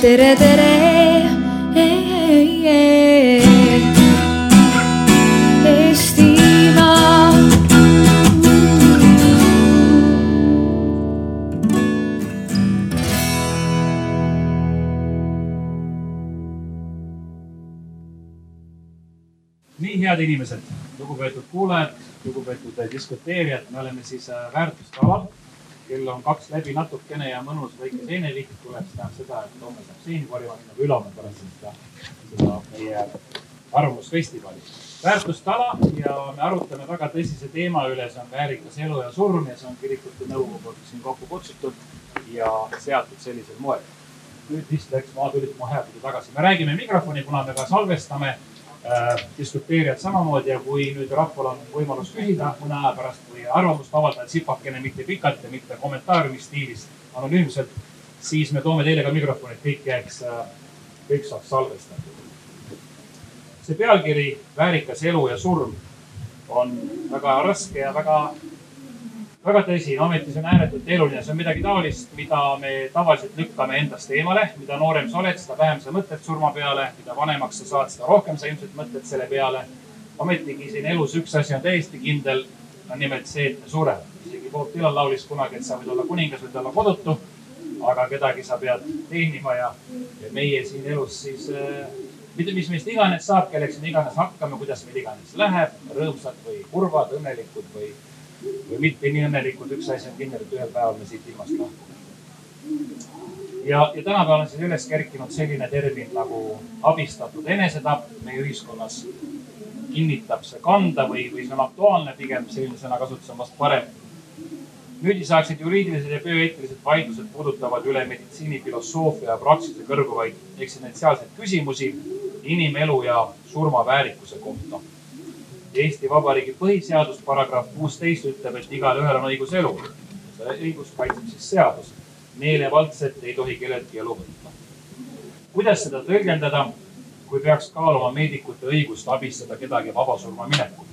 tere, tere. Eestimaa. nii head inimesed, lugupeetud kuulajad, lugupeetud diskuteerijad, me oleme siis äh, väärtuskaval. Kell on kaks läbi natukene ja mõnus väike seeneliht tuleb, see tähendab seda, et homme saab seeni korjama minna või ülama pärast seda, seda meie arvamusfestivali. väärtustala ja me arutame väga tõsise teema üle, see on väärikas elu ja surm ja see on kirikute nõukogu siin kokku kutsutud ja seatud sellisel moel. nüüd vist läks maatülik mu hääbuda tagasi, me räägime mikrofoni, kuna me ka salvestame diskuteerijad samamoodi ja kui nüüd rahval on võimalus küsida mõne aja pärast või arvamust avaldada tsipakene, mitte pikalt ja mitte kommentaariumi stiilis, anonüümselt, siis me toome teile ka mikrofoni, et kõik jääks, kõik saaks salvestatud. see pealkiri Väärikas elu ja surm on väga raske ja väga, väga tõsine, ometi see on ääretult eluline, see on midagi taolist, mida me tavaliselt lükkame endast eemale. mida noorem sa oled, seda vähem sa mõtled surma peale, mida vanemaks sa saad, seda rohkem sa ilmselt mõtled selle peale. ometigi siin elus üks asi on täiesti kindel, on nimelt see, et me sureme. isegi Bob Dylan laulis kunagi, et sa võid olla kuningas, võid olla kodutu, aga kedagi sa pead teenima ja, ja meie siin elus siis äh, mis meist iganes saab, kelleks me iganes hakkame, kuidas meil iganes läheb, rõõmsad või kurvad, õnnelikud või, või mitte nii õnnelikud. üks asi on kindel, et ühel päeval me siit ilmast lahkume. ja, ja tänapäeval on siis üles kerkinud selline termin nagu abistatud enesetapp meie ühiskonnas. kinnitab see kanda või, või see on aktuaalne, pigem selline sõnakasutus on vast parem nüüdisaegsed juriidilised ja bioeetilised vaidlused puudutavad üle meditsiinifilosoofia ja praksise kõrguvaid eksistentsiaalseid küsimusi inimelu ja surma väärikuse kohta. Eesti Vabariigi põhiseadus paragrahv kuusteist ütleb, et igalühel on õigus elule. seda õigust kaitseb siis seadus. meelevaldselt ei tohi kelleltki elu võtta. kuidas seda tõlgendada, kui peaks kaaluma meedikute õigust abistada kedagi vabasurma minekul?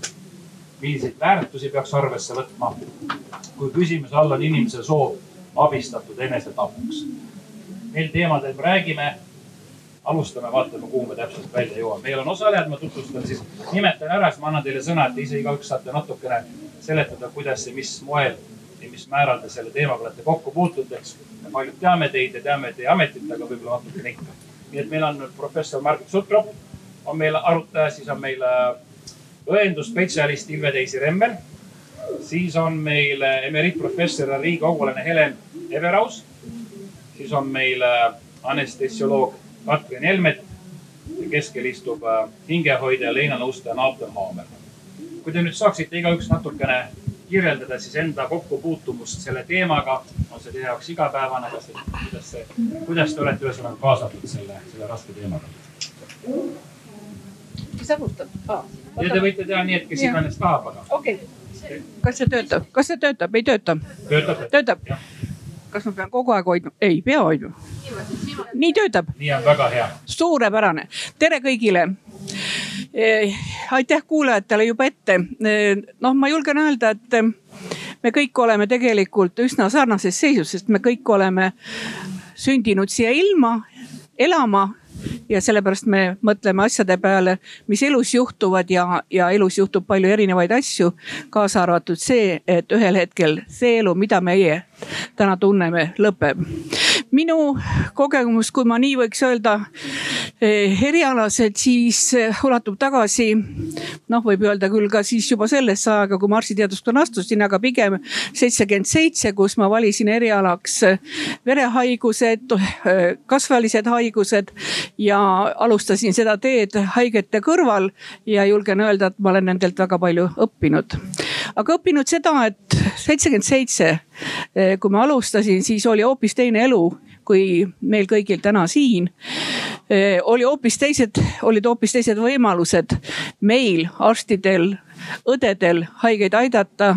milliseid väärtusi peaks arvesse võtma, kui küsimuse all on inimese soov abistatud enesetapuks. Neil teemadel me räägime. Alustame, vaatame, kuhu me täpselt välja jõuame. meil on osalejad, ma tutvustan siis, nimetan ära, siis ma annan teile sõna, et te ise igaüks saate natukene seletada, kuidas ja mis moel ja mis määral te selle teemaga olete kokku puutunud, eks. me paljud teame teid ja teame teie ametit, aga võib-olla natukene ikka. nii et meil on professor Margit Sutrop on meil arutaja, siis on meil õendusspetsialist Ilve-Teisi Remmel. siis on meil emeriitprofessor ja riigikogulane Helen Everaus. siis on meil anestesioloog Katrin Helmet keskel istub hingehoidja Leina nõustaja Naapel Haamer. kui te nüüd saaksite igaüks natukene kirjeldada siis enda kokkupuutumust selle teemaga, on see teie jaoks igapäevane, kas, kuidas see, kuidas te olete ühesõnaga kaasatud selle, selle raske teemaga? kes alustab ah,? ja te võite teha nii, et kes iganes tahab, aga. okei okay., kas see töötab, kas see töötab, ei tööta? töötab? töötab? Kas ma pean kogu aeg hoidma? ei pea hoidma. nii töötab? nii on väga hea. suurepärane, tere kõigile eh,. aitäh kuulajatele juba ette eh,. noh, ma julgen öelda, et me kõik oleme tegelikult üsna sarnases seisus, sest me kõik oleme sündinud siia ilma, elama ja sellepärast me mõtleme asjade peale, mis elus juhtuvad ja, ja elus juhtub palju erinevaid asju. kaasa arvatud see, et ühel hetkel see elu, mida meie täna tunneme, lõpeb. minu kogemus, kui ma nii võiks öelda erialaselt, siis ulatub tagasi noh, võib öelda küll ka siis juba sellesse aega, kui ma arstiteaduskonna astusin, aga pigem seitsekümmend seitse, kus ma valisin erialaks verehaigused, kasvalised haigused ja alustasin seda teed haigete kõrval ja julgen öelda, et ma olen nendelt väga palju õppinud. aga õppinud seda, et seitsekümmend seitse, kui ma alustasin, siis oli hoopis teine elu kui meil kõigil täna siin. oli hoopis teised, olid hoopis teised võimalused meil arstidel õdedel haigeid aidata.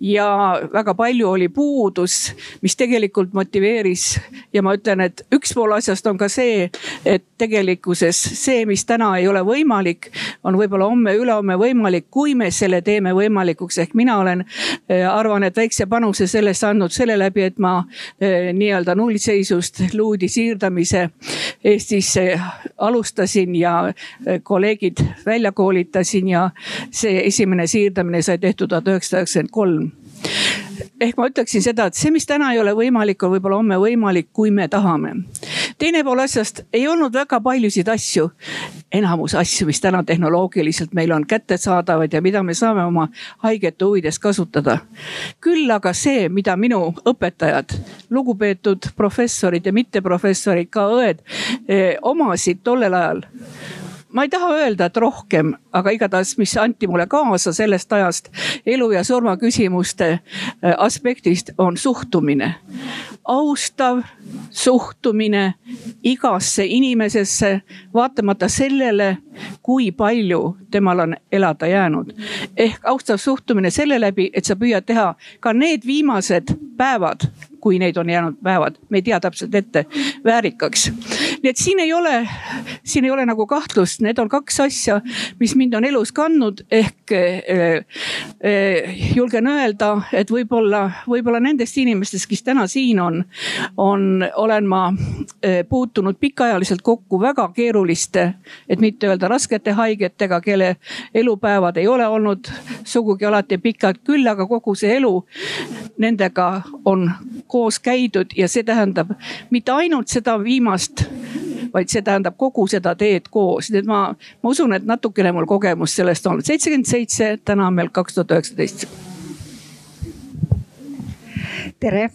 ja väga palju oli puudus, mis tegelikult motiveeris ja ma ütlen, et üks pool asjast on ka see, et tegelikkuses see, mis täna ei ole võimalik, on võib-olla homme-ülehomme võimalik, kui me selle teeme võimalikuks. ehk mina olen, eh, arvan, et väikse panuse sellesse andnud selle läbi, et ma eh, nii-öelda nullseisust luudi siirdamise Eestisse alustasin ja eh, kolleegid välja koolitasin ja see esimene siirdamine sai tehtud tuhat üheksasada üheksakümmend kolm ehk ma ütleksin seda, et see, mis täna ei ole võimalik, on võib-olla homme võimalik, kui me tahame. teine pool asjast, ei olnud väga paljusid asju, enamus asju, mis täna tehnoloogiliselt meil on kättesaadavad ja mida me saame oma haigete huvides kasutada. küll aga see, mida minu õpetajad, lugupeetud professorid ja mitteprofessorid, ka õed eh, omasid tollel ajal ma ei taha öelda, et rohkem, aga igatahes, mis anti mulle kaasa sellest ajast elu ja surma küsimuste äh, aspektist, on suhtumine. austav suhtumine igasse inimesesse, vaatamata sellele, kui palju temal on elada jäänud. ehk austav suhtumine selle läbi, et sa püüad teha ka need viimased päevad kui neid on jäänud päevad, me ei tea täpselt ette, väärikaks. Nii et siin ei ole, siin ei ole nagu kahtlust, need on kaks asja, mis mind on elus kandnud, ehk eh, eh, julgen öelda, et võib-olla, võib-olla nendest inimestest, kes täna siin on, on, olen ma eh, puutunud pikaajaliselt kokku väga keeruliste, et mitte öelda raskete haigetega, kelle elupäevad ei ole olnud sugugi alati pikad, küll aga kogu see elu nendega on koos käidud ja see tähendab mitte ainult seda viimast vaid see tähendab kogu seda teed koos, nii et ma, ma usun, et natukene mul kogemust sellest on. seitsekümmend seitse, täna on meil kaks tuhat üheksateist. tere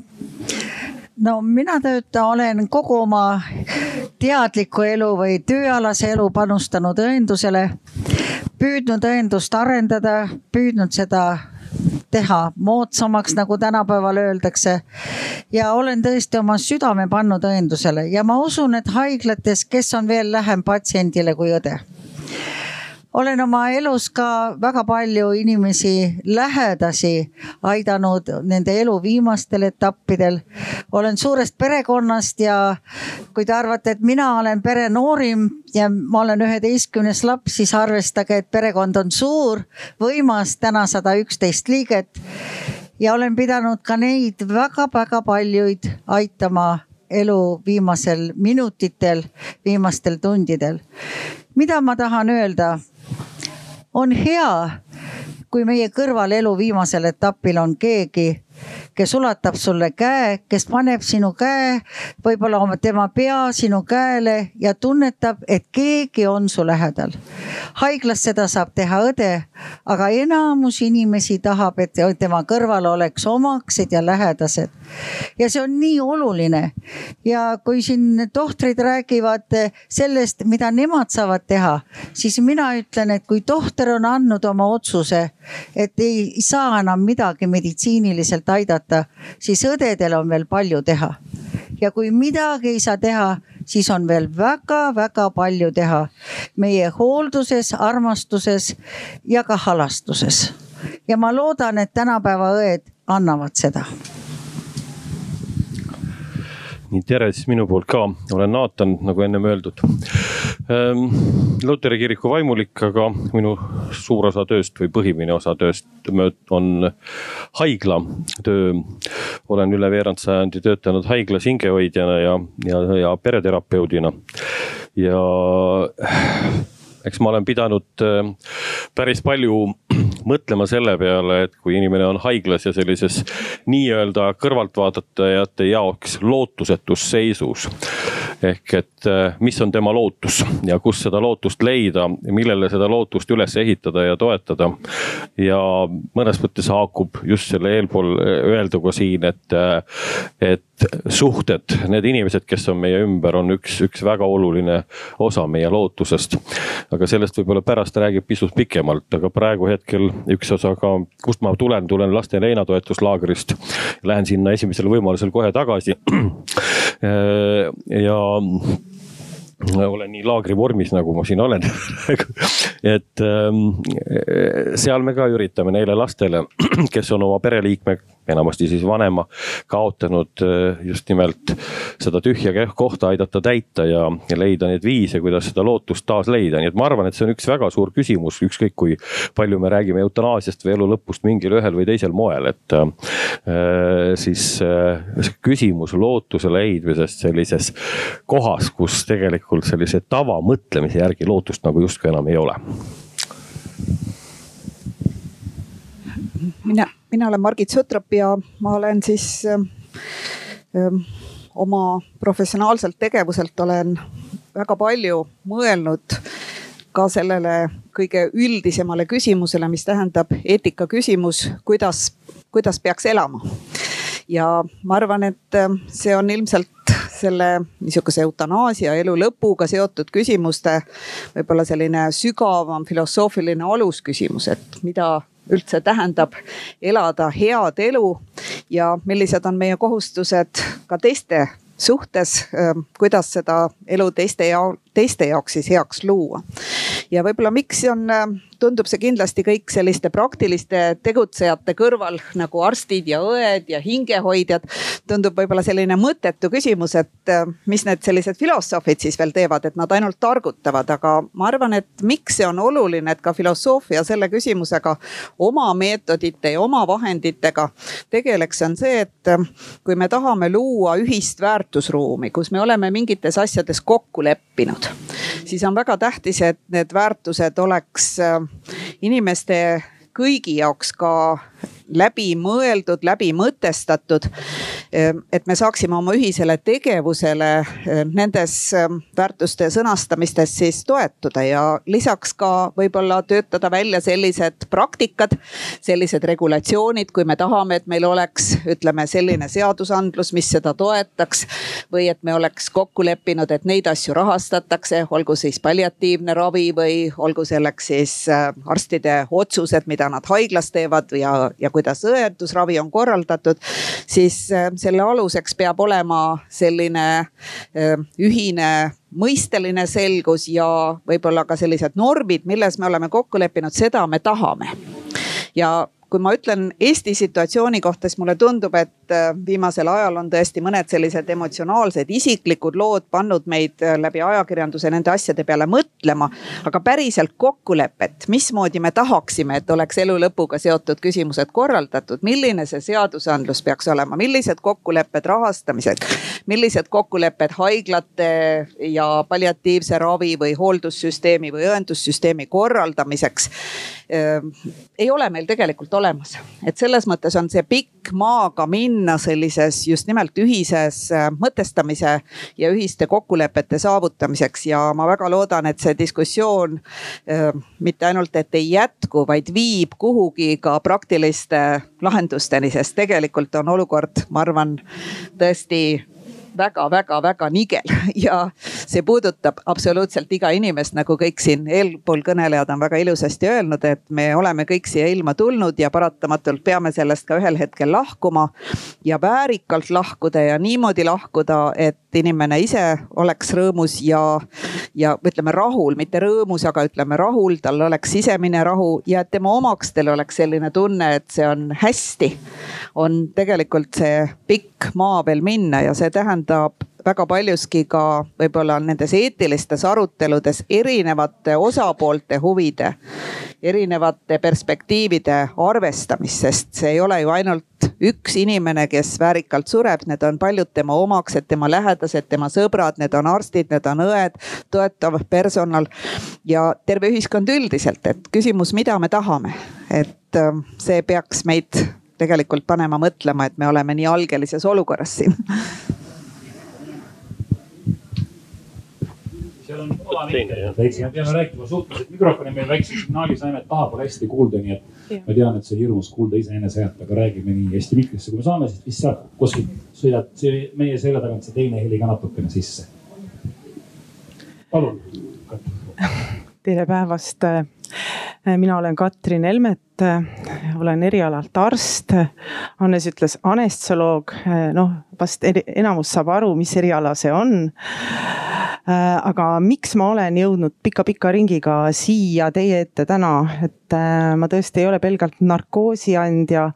no mina tööta, olen kogu oma teadliku elu või tööalase elu panustanud õendusele, püüdnud õendust arendada, püüdnud seda teha moodsamaks, nagu tänapäeval öeldakse. ja olen tõesti oma südame pannud õendusele ja ma usun, et haiglates, kes on veel lähem patsiendile kui õde olen oma elus ka väga palju inimesi, lähedasi aidanud nende elu viimastel etappidel. olen suurest perekonnast ja kui te arvate, et mina olen pere noorim ja ma olen üheteistkümnes laps, siis arvestage, et perekond on suur, võimas, täna sada üksteist liiget. ja olen pidanud ka neid väga-väga paljuid aitama elu viimasel minutitel, viimastel tundidel. mida ma tahan öelda? On hea, kui meie kõrval elu viimasel etapil on keegi, kes ulatab sulle käe, kes paneb sinu käe, võib-olla tema pea sinu käele ja tunnetab, et keegi on su lähedal. haiglas seda saab teha õde, aga enamus inimesi tahab, et tema kõrval oleks omaksed ja lähedased. ja see on nii oluline. ja kui siin tohtrid räägivad sellest, mida nemad saavad teha, siis mina ütlen, et kui tohter on andnud oma otsuse, et ei saa enam midagi meditsiiniliselt aidata aidata, siis õdedel on veel palju teha. ja kui midagi ei saa teha, siis on veel väga-väga palju teha meie hoolduses, armastuses ja ka halastuses. ja ma loodan, et tänapäeva õed annavad seda nii tere siis minu poolt ka, olen Naatan, nagu ennem öeldud. Ehm, Luteri kiriku vaimulik, aga minu suur osa tööst või põhimine osa tööst on haiglatöö. olen üle veerand sajandi töötanud haiglas hingehoidjana ja, ja, ja pereterapeudina ja eks ma olen pidanud äh, päris palju mõtlema selle peale, et kui inimene on haiglas ja sellises nii-öelda kõrvaltvaatajate jaoks lootusetus seisus. ehk et äh, mis on tema lootus ja kus seda lootust leida, millele seda lootust üles ehitada ja toetada. ja mõnes mõttes haakub just selle eelpool öelduga siin, et, et suhted, need inimesed, kes on meie ümber, on üks, üks väga oluline osa meie lootusest. aga sellest võib-olla pärast räägib pisut pikemalt, aga praegu hetkel üks osa ka, kust ma tulen, tulen laste leinatoetuslaagrist. Lähen sinna esimesel võimalusel kohe tagasi. ja olen nii laagri vormis, nagu ma siin olen. Et ähm, seal me ka üritame neile lastele, kes on oma pereliikme enamasti siis vanema, kaotanud äh, just nimelt seda tühja kohta aidata täita ja, ja leida neid viise, kuidas seda lootust taas leida, nii et ma arvan, et see on üks väga suur küsimus, ükskõik kui palju me räägime eutanaasiast või elu lõpust mingil ühel või teisel moel, et äh, siis äh, küsimus lootuse leidmisest sellises kohas, kus tegelikult sellise tavamõtlemise järgi lootust nagu justkui enam ei ole mina, mina olen Margit Sutrop ja ma olen siis öö, ähm, oma professionaalselt tegevuselt olen väga palju mõelnud ka sellele kõige üldisemale küsimusele, mis tähendab eetika küsimus, kuidas, kuidas peaks elama. ja ma arvan, et ähm, see on ilmselt selle niisuguse eutanaasia elu lõpuga seotud küsimuste võib-olla selline sügavam filosoofiline alusküsimus, et mida üldse tähendab elada head elu ja millised on meie kohustused ka teiste suhtes, kuidas seda elu teiste ja teiste jaoks siis heaks luua. ja võib-olla miks on, tundub see kindlasti kõik selliste praktiliste tegutsejate kõrval nagu arstid ja õed ja hingehoidjad. tundub võib-olla selline mõttetu küsimus, et mis need sellised filosoofid siis veel teevad, et nad ainult targutavad, aga ma arvan, et miks see on oluline, et ka filosoofia selle küsimusega oma meetodite ja oma vahenditega tegeleks, on see, et kui me tahame luua ühist väärtusruumi, kus me oleme mingites asjades kokku leppinud olnud, siis on väga tähtis, et need väärtused oleks äh, inimeste kõigi jaoks ka läbi mõeldud, läbi mõtestatud. Ehm, et me saaksime oma ühisele tegevusele ehm, nendes ehm, väärtuste sõnastamistes siis toetuda ja lisaks ka võib-olla töötada välja sellised praktikad, sellised regulatsioonid, kui me tahame, et meil oleks, ütleme selline seadusandlus, mis seda toetaks. või et me oleks kokku leppinud, et neid asju rahastatakse, olgu siis palliatiivne ravi või olgu selleks siis arstide otsused, mida nad haiglas teevad ja, ja kuidas õendusravi on korraldatud, siis äh, selle aluseks peab olema selline äh, ühine mõisteline selgus ja võib-olla ka sellised normid, milles me oleme kokku leppinud, seda me tahame. ja kui ma ütlen Eesti situatsiooni kohta, siis mulle tundub, et äh, viimasel ajal on tõesti mõned sellised emotsionaalsed, isiklikud lood pannud meid äh, läbi ajakirjanduse nende asjade peale mõtlema. aga päriselt kokkulepet, mismoodi me tahaksime, et oleks elu lõpuga seotud küsimused korraldatud, milline see seadusandlus peaks olema, millised kokkulepped rahastamiseks, millised kokkulepped haiglate ja palliatiivse ravi või hooldussüsteemi või õendussüsteemi korraldamiseks ei ole meil tegelikult olemas. et selles mõttes on see pikk maaga minna sellises just nimelt ühises mõtestamise ja ühiste kokkulepete saavutamiseks ja ma väga loodan, et see diskussioon mitte ainult, et ei jätku, vaid viib kuhugi ka praktiliste lahendusteni, sest tegelikult on olukord, ma arvan, tõesti väga-väga-väga nigel ja see puudutab absoluutselt iga inimest, nagu kõik siin eelpool kõnelejad on väga ilusasti öelnud, et me oleme kõik siia ilma tulnud ja paratamatult peame sellest ka ühel hetkel lahkuma. ja väärikalt lahkuda ja niimoodi lahkuda, et inimene ise oleks rõõmus ja, ja ütleme rahul, mitte rõõmus, aga ütleme rahul, tal oleks sisemine rahu ja et tema omakstel oleks selline tunne, et see on hästi. on tegelikult see pikk maa veel minna ja see tähendab väga paljuski ka võib-olla nendes eetilistes aruteludes erinevate osapoolte huvide, erinevate perspektiivide arvestamist, sest see ei ole ju ainult üks inimene, kes väärikalt sureb, need on paljud tema omaksed, tema lähedased, tema sõbrad, need on arstid, need on õed, toetav personal ja terve ühiskond üldiselt, et küsimus, mida me tahame, et äh, see peaks meid tegelikult panema mõtlema, et me oleme nii algelises olukorras siin seal on oma näitajad väiksem, me peame rääkima suhteliselt, mikrofoni meil väikse signaali saime, et taha pole hästi kuulda, nii et ma tean, et see hirmus kuulda iseenese häält, aga räägime nii hästi mikrisse, kui me saame, siis vist sealt kuskilt sõidad, see meie selja tagant see teine heli ka natukene sisse. palun. tere päevast. mina olen Katrin Helmet, olen erialalt arst. Hannes ütles anestesioloog, noh vast enamus saab aru, mis eriala see on aga miks ma olen jõudnud pika-pika ringiga siia teie ette täna, et ma tõesti ei ole pelgalt narkoosi andja.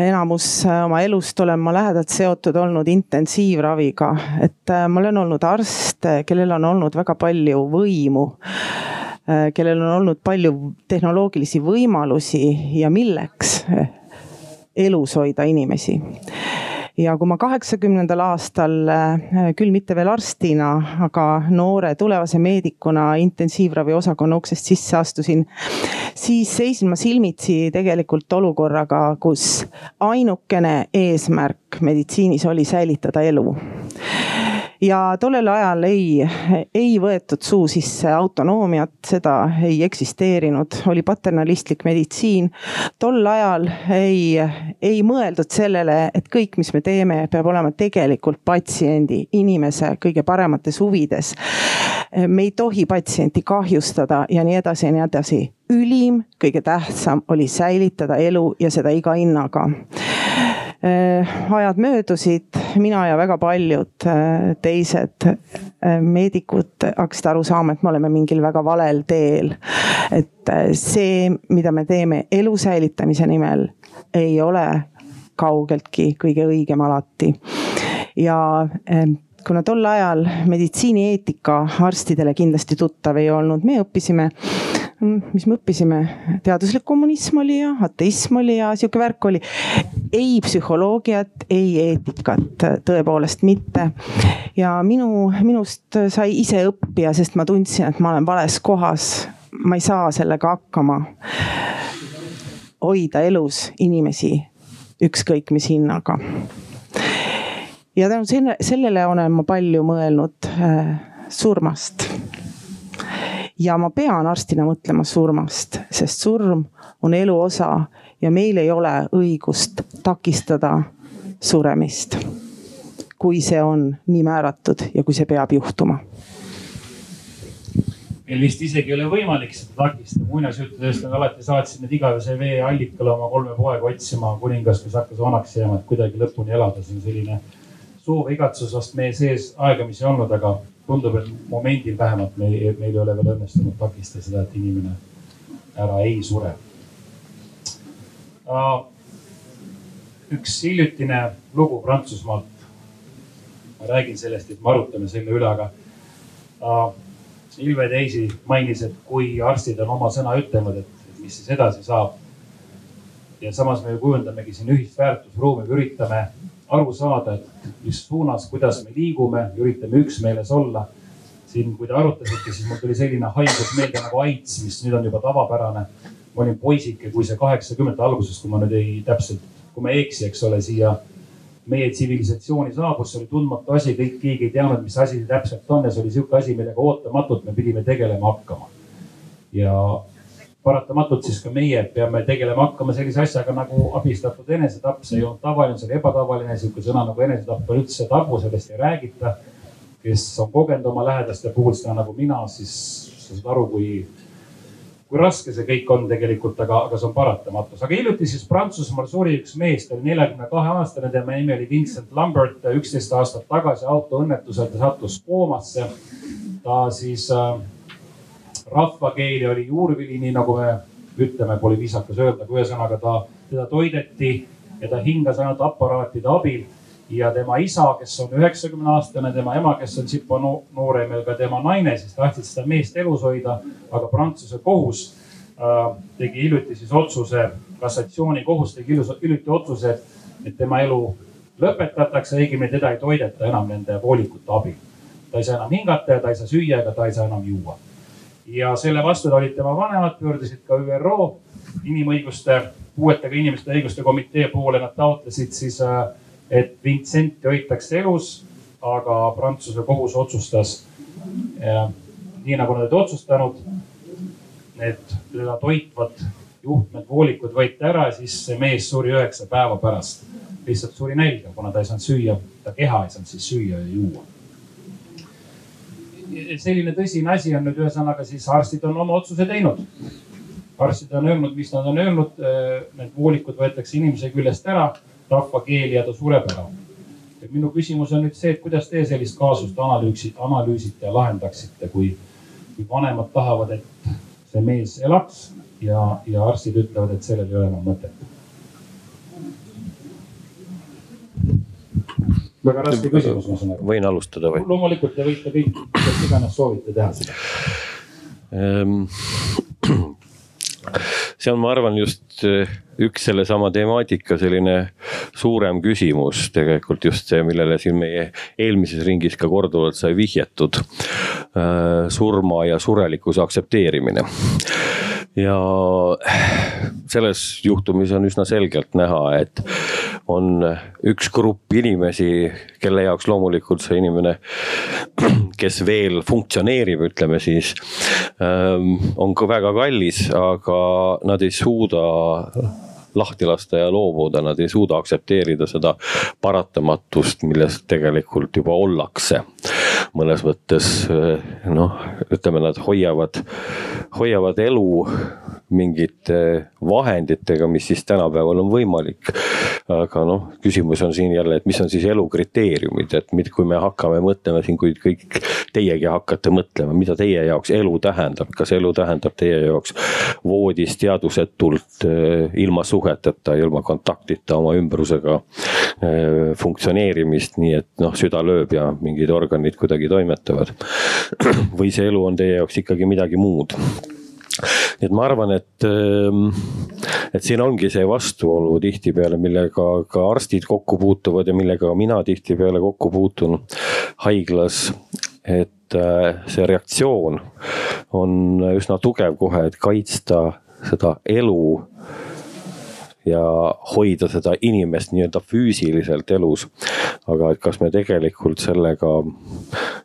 Enamus oma elust olen ma lähedalt seotud olnud intensiivraviga, et ma olen olnud arst, kellel on olnud väga palju võimu. Kellel on olnud palju tehnoloogilisi võimalusi ja milleks elus hoida inimesi ja kui ma kaheksakümnendal aastal, äh, küll mitte veel arstina, aga noore tulevase meedikuna intensiivravi osakonna uksest sisse astusin, siis seisin ma silmitsi tegelikult olukorraga, kus ainukene eesmärk meditsiinis oli säilitada elu ja tollel ajal ei, ei võetud suu sisse autonoomiat, seda ei eksisteerinud, oli paternalistlik meditsiin. tol ajal ei, ei mõeldud sellele, et kõik, mis me teeme, peab olema tegelikult patsiendi, inimese kõige paremates huvides. me ei tohi patsienti kahjustada ja nii edasi ja nii edasi. ülim, kõige tähtsam oli säilitada elu ja seda iga hinnaga ajad möödusid, mina ja väga paljud äh, teised äh, meedikud hakkasid aru saama, et me oleme mingil väga valel teel. et see, mida me teeme elu säilitamise nimel, ei ole kaugeltki kõige õigem alati. ja kuna tol ajal meditsiinieetika arstidele kindlasti tuttav ei olnud, me õppisime mis me õppisime, teaduslik kommunism oli ja ateism oli ja sihuke värk oli. ei psühholoogiat, ei eetikat, tõepoolest mitte. ja minu, minust sai ise õppija, sest ma tundsin, et ma olen vales kohas. ma ei saa sellega hakkama. hoida elus inimesi ükskõik mis hinnaga. ja tänu sellele olen ma palju mõelnud äh, surmast ja ma pean arstina mõtlema surmast, sest surm on elu osa ja meil ei ole õigust takistada suremist. kui see on nii määratud ja kui see peab juhtuma meil vist isegi ei ole võimalik seda takistada. muinasjuttudest nad alati saatsid need igavese vee allikale oma kolme poega otsima. kuningas, kes hakkas vanaks jääma, et kuidagi lõpuni elada, see on selline soov, igatsus vast meie sees aegamisi olnud, aga tundub, et momendil vähemalt meil, meil ei ole veel õnnestunud takistada seda, et inimene ära ei sure. üks hiljutine lugu Prantsusmaalt. ma räägin sellest, et me arutame selle üle, aga Ilve Teisi mainis, et kui arstid on oma sõna ütelnud, et mis siis edasi saab. ja samas me ju kujundamegi siin ühist väärtusruumi, me üritame aru saada, et mis suunas, kuidas me liigume, üritame üksmeeles olla. siin, kui te arutasite, siis mul tuli selline haigus meelde nagu AIDS, mis nüüd on juba tavapärane. ma olin poisike, kui see kaheksakümnendate alguses, kui ma nüüd ei täpselt, kui ma ei eksi, eks ole, siia meie tsivilisatsiooni saabus, see oli tundmatu asi, kõik, keegi ei teadnud, mis asi see täpselt on ja see oli sihuke asi, millega ootamatult me pidime tegelema hakkama. ja paratamatult siis ka meie peame tegelema hakkama sellise asjaga nagu abistatud enesetapp, see ei olnud tavaline, see oli ebatavaline, sihuke sõna nagu enesetapp on üldse tabu, sellest ei räägita. kes on kogenud oma lähedaste puhul seda nagu mina, siis sa saad aru, kui, kui raske see kõik on tegelikult, aga, aga see on paratamatus. aga hiljuti siis Prantsusmaal suri üks mees, ta oli neljakümne kahe aastane, tema nimi oli Vincent Lambert, üksteist aastat tagasi autoõnnetusel ta sattus koomasse. ta siis äh, rahvakeeli oli juurvili, nii nagu me ütleme, pole viisakas öelda, aga ühesõnaga ta, teda toideti ja ta hingas ainult aparaatide abil. ja tema isa, kes on üheksakümne aastane, tema ema, kes on sipa noorem ja ka tema naine, siis tahtsid seda meest elus hoida. aga Prantsuse kohus äh, tegi hiljuti siis otsuse, kassatsioonikohus tegi hiljuti otsuse, et, tema elu lõpetatakse, õigemini teda ei toideta enam nende voolikute abil. ta ei saa enam hingata ja ta ei saa süüa ega ta ei saa enam juua ja selle vastu olid tema vanemad, pöördusid ka ÜRO inimõiguste, puuetega inimeste õiguste komitee poole, nad taotlesid siis, äh, et Vincenti hoitakse elus. aga Prantsuse kohus otsustas äh, nii nagu nad olid otsustanud. Need teda toitvad juhtmed, voolikud võeti ära, siis see mees suri üheksa päeva pärast. lihtsalt suri nälga, kuna ta ei saanud süüa, ta keha ei saanud siis süüa ja juua selline tõsine asi on nüüd ühesõnaga siis arstid on oma otsuse teinud. arstid on öelnud, mis nad on öelnud, need voolikud võetakse inimese küljest ära, rahvakeeli ja ta sureb ära. minu küsimus on nüüd see, et kuidas te sellist kaasust analüüsite, analüüsite ja lahendaksite, kui, kui vanemad tahavad, et see mees elaks ja, ja arstid ütlevad, et sellel ei ole enam mõtet väga raske küsimus, ma saan aru. võin alustada või? loomulikult te võite kõik, kes iganes soovite teha seda ehm, see on, ma arvan, just eh, üks sellesama temaatika selline suurem küsimus tegelikult just see, millele siin meie eelmises ringis ka korduvalt sai vihjatud. Eh, surma ja surelikkuse aktsepteerimine ja selles juhtumis on üsna selgelt näha, et on üks grupp inimesi, kelle jaoks loomulikult see inimene, kes veel funktsioneerib, ütleme siis, ähm, on ka väga kallis, aga nad ei suuda lahti lasta ja loobuda, nad ei suuda aktsepteerida seda paratamatust, milles tegelikult juba ollakse. mõnes mõttes noh, ütleme, nad hoiavad, hoiavad elu mingite vahenditega, mis siis tänapäeval on võimalik. aga noh, küsimus on siin jälle, et mis on siis elu kriteeriumid, et kui me hakkame mõtlema siin, kui kõik teiegi hakkate mõtlema, mida teie jaoks elu tähendab, kas elu tähendab teie jaoks voodis teadvusetult ilma suheteta, ilma kontaktita oma ümbrusega funktsioneerimist, nii et noh, süda lööb ja mingid organid kuidagi toimetavad. või see elu on teie jaoks ikkagi midagi muud nii et ma arvan, et, ehm, et siin ongi see vastuolu tihtipeale, millega ka arstid kokku puutuvad ja millega mina tihtipeale kokku puutun haiglas. et äh, see reaktsioon on üsna tugev kohe, et kaitsta seda elu ja hoida seda inimest nii-öelda füüsiliselt elus. aga et kas me tegelikult sellega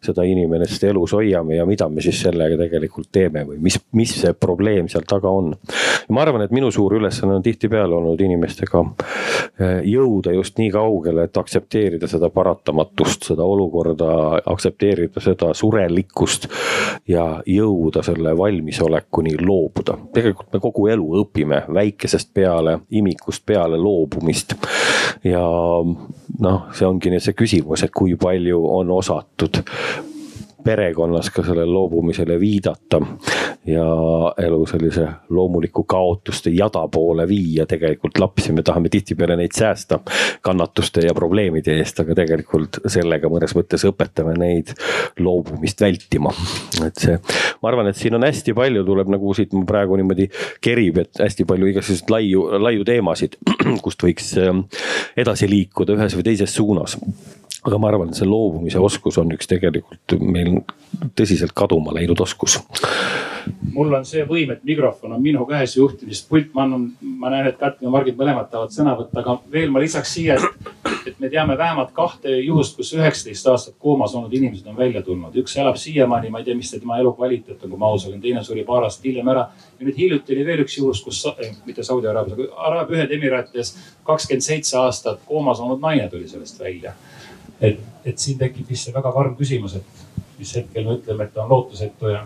seda inimest elus hoiame ja mida me siis sellega tegelikult teeme või mis, mis see probleem seal taga on. ma arvan, et minu suur ülesanne on tihtipeale olnud inimestega eh, jõuda just nii kaugele, et aktsepteerida seda paratamatust, seda olukorda, aktsepteerida seda surelikkust ja jõuda selle valmisolekuni loobuda. tegelikult me kogu elu õpime väikesest peale imikust peale loobumist. ja noh, see ongi nüüd see küsimus, et kui palju on osatud perekonnas ka sellele loobumisele viidata ja elu sellise loomuliku kaotuste jada poole viia. tegelikult lapsi me tahame tihtipeale neid säästa kannatuste ja probleemide eest, aga tegelikult sellega mõnes mõttes õpetame neid loobumist vältima. et see, ma arvan, et siin on hästi palju, tuleb nagu siit praegu niimoodi kerib, et hästi palju igasuguseid laiu, laiu teemasid, kust võiks ähm, edasi liikuda ühes või teises suunas aga ma arvan, et see loobumise oskus on üks tegelikult meil tõsiselt kaduma läinud oskus. mul on see võim, et mikrofon on minu käes, juhtimispult, ma annan, ma näen, et Katrin ja Margit mõlemad tahavad sõna võtta, aga veel ma lisaks siia, et, et me teame vähemalt kahte juhust, kus üheksateist aastat koomas olnud inimesed on välja tulnud. üks elab siiamaani, ma ei tea, mis see tema elukvaliteet on, kui ma aus olen, teine suri paar aastat hiljem ära. ja nüüd hiljuti oli veel üks juhus, kus, eh, mitte Saudi Araabias, aga Araabia Ühendemiraatides kakskümmend seitse aastat koomas olnud naine tuli sellest välja et, et siin tekib vist see väga karm küsimus, et mis hetkel me ütleme, et ta on lootusetu ja.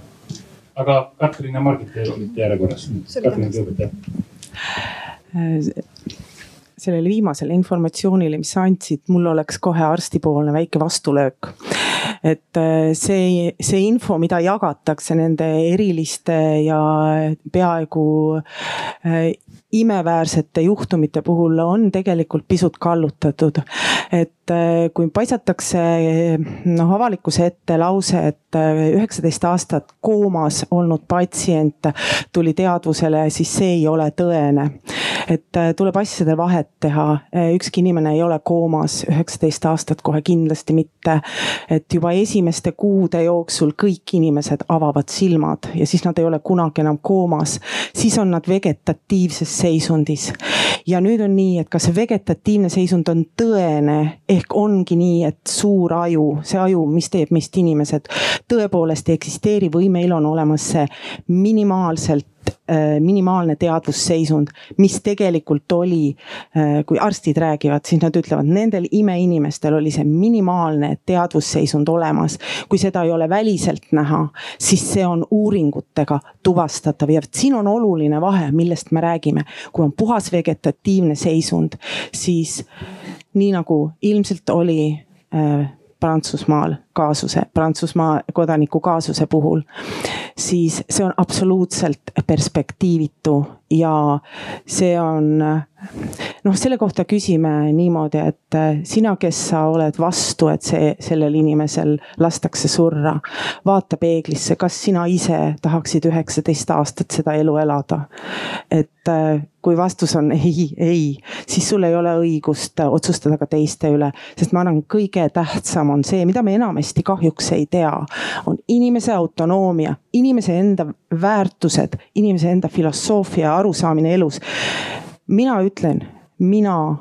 aga Katrin ja Margit, te olite järjekorras. Katrin kõigepealt jah sellele viimasele informatsioonile, mis sa andsid, mul oleks kohe arstipoolne väike vastulöök. et äh, see, see info, mida jagatakse nende eriliste ja peaaegu äh, imeväärsete juhtumite puhul on tegelikult pisut kallutatud. et äh, kui paisatakse noh avalikkuse ette lause, et äh, üheksateist aastat koomas olnud patsient tuli teadvusele, siis see ei ole tõene. et äh, tuleb asjade vahet teha, ükski inimene ei ole koomas üheksateist aastat kohe kindlasti mitte. et juba esimeste kuude jooksul kõik inimesed avavad silmad ja siis nad ei ole kunagi enam koomas, siis on nad vegetatiivses seisundis. ja nüüd on nii, et kas see vegetatiivne seisund on tõene, ehk ongi nii, et suur aju, see aju, mis teeb meist inimesed, tõepoolest ei eksisteeri või meil on olemas see minimaalselt minimaalne teadvusseisund, mis tegelikult oli, äh, kui arstid räägivad, siis nad ütlevad, nendel imeinimestel oli see minimaalne teadvusseisund olemas. kui seda ei ole väliselt näha, siis see on uuringutega tuvastatav ja siin on oluline vahe, millest me räägime. kui on puhas vegetatiivne seisund, siis nii nagu ilmselt oli äh, Prantsusmaal kaasuse, Prantsusmaa kodaniku kaasuse puhul, siis see on absoluutselt perspektiivitu ja see on noh, selle kohta küsime niimoodi, et sina, kes sa oled vastu, et see, sellel inimesel lastakse surra. vaata peeglisse, kas sina ise tahaksid üheksateist aastat seda elu elada. et kui vastus on ei, ei, siis sul ei ole õigust otsustada ka teiste üle, sest ma arvan, kõige tähtsam on see, mida me enamasti kahjuks ei tea, on inimese autonoomia, inimese enda väärtused, inimese enda filosoofia, arusaamine elus. mina ütlen, mina,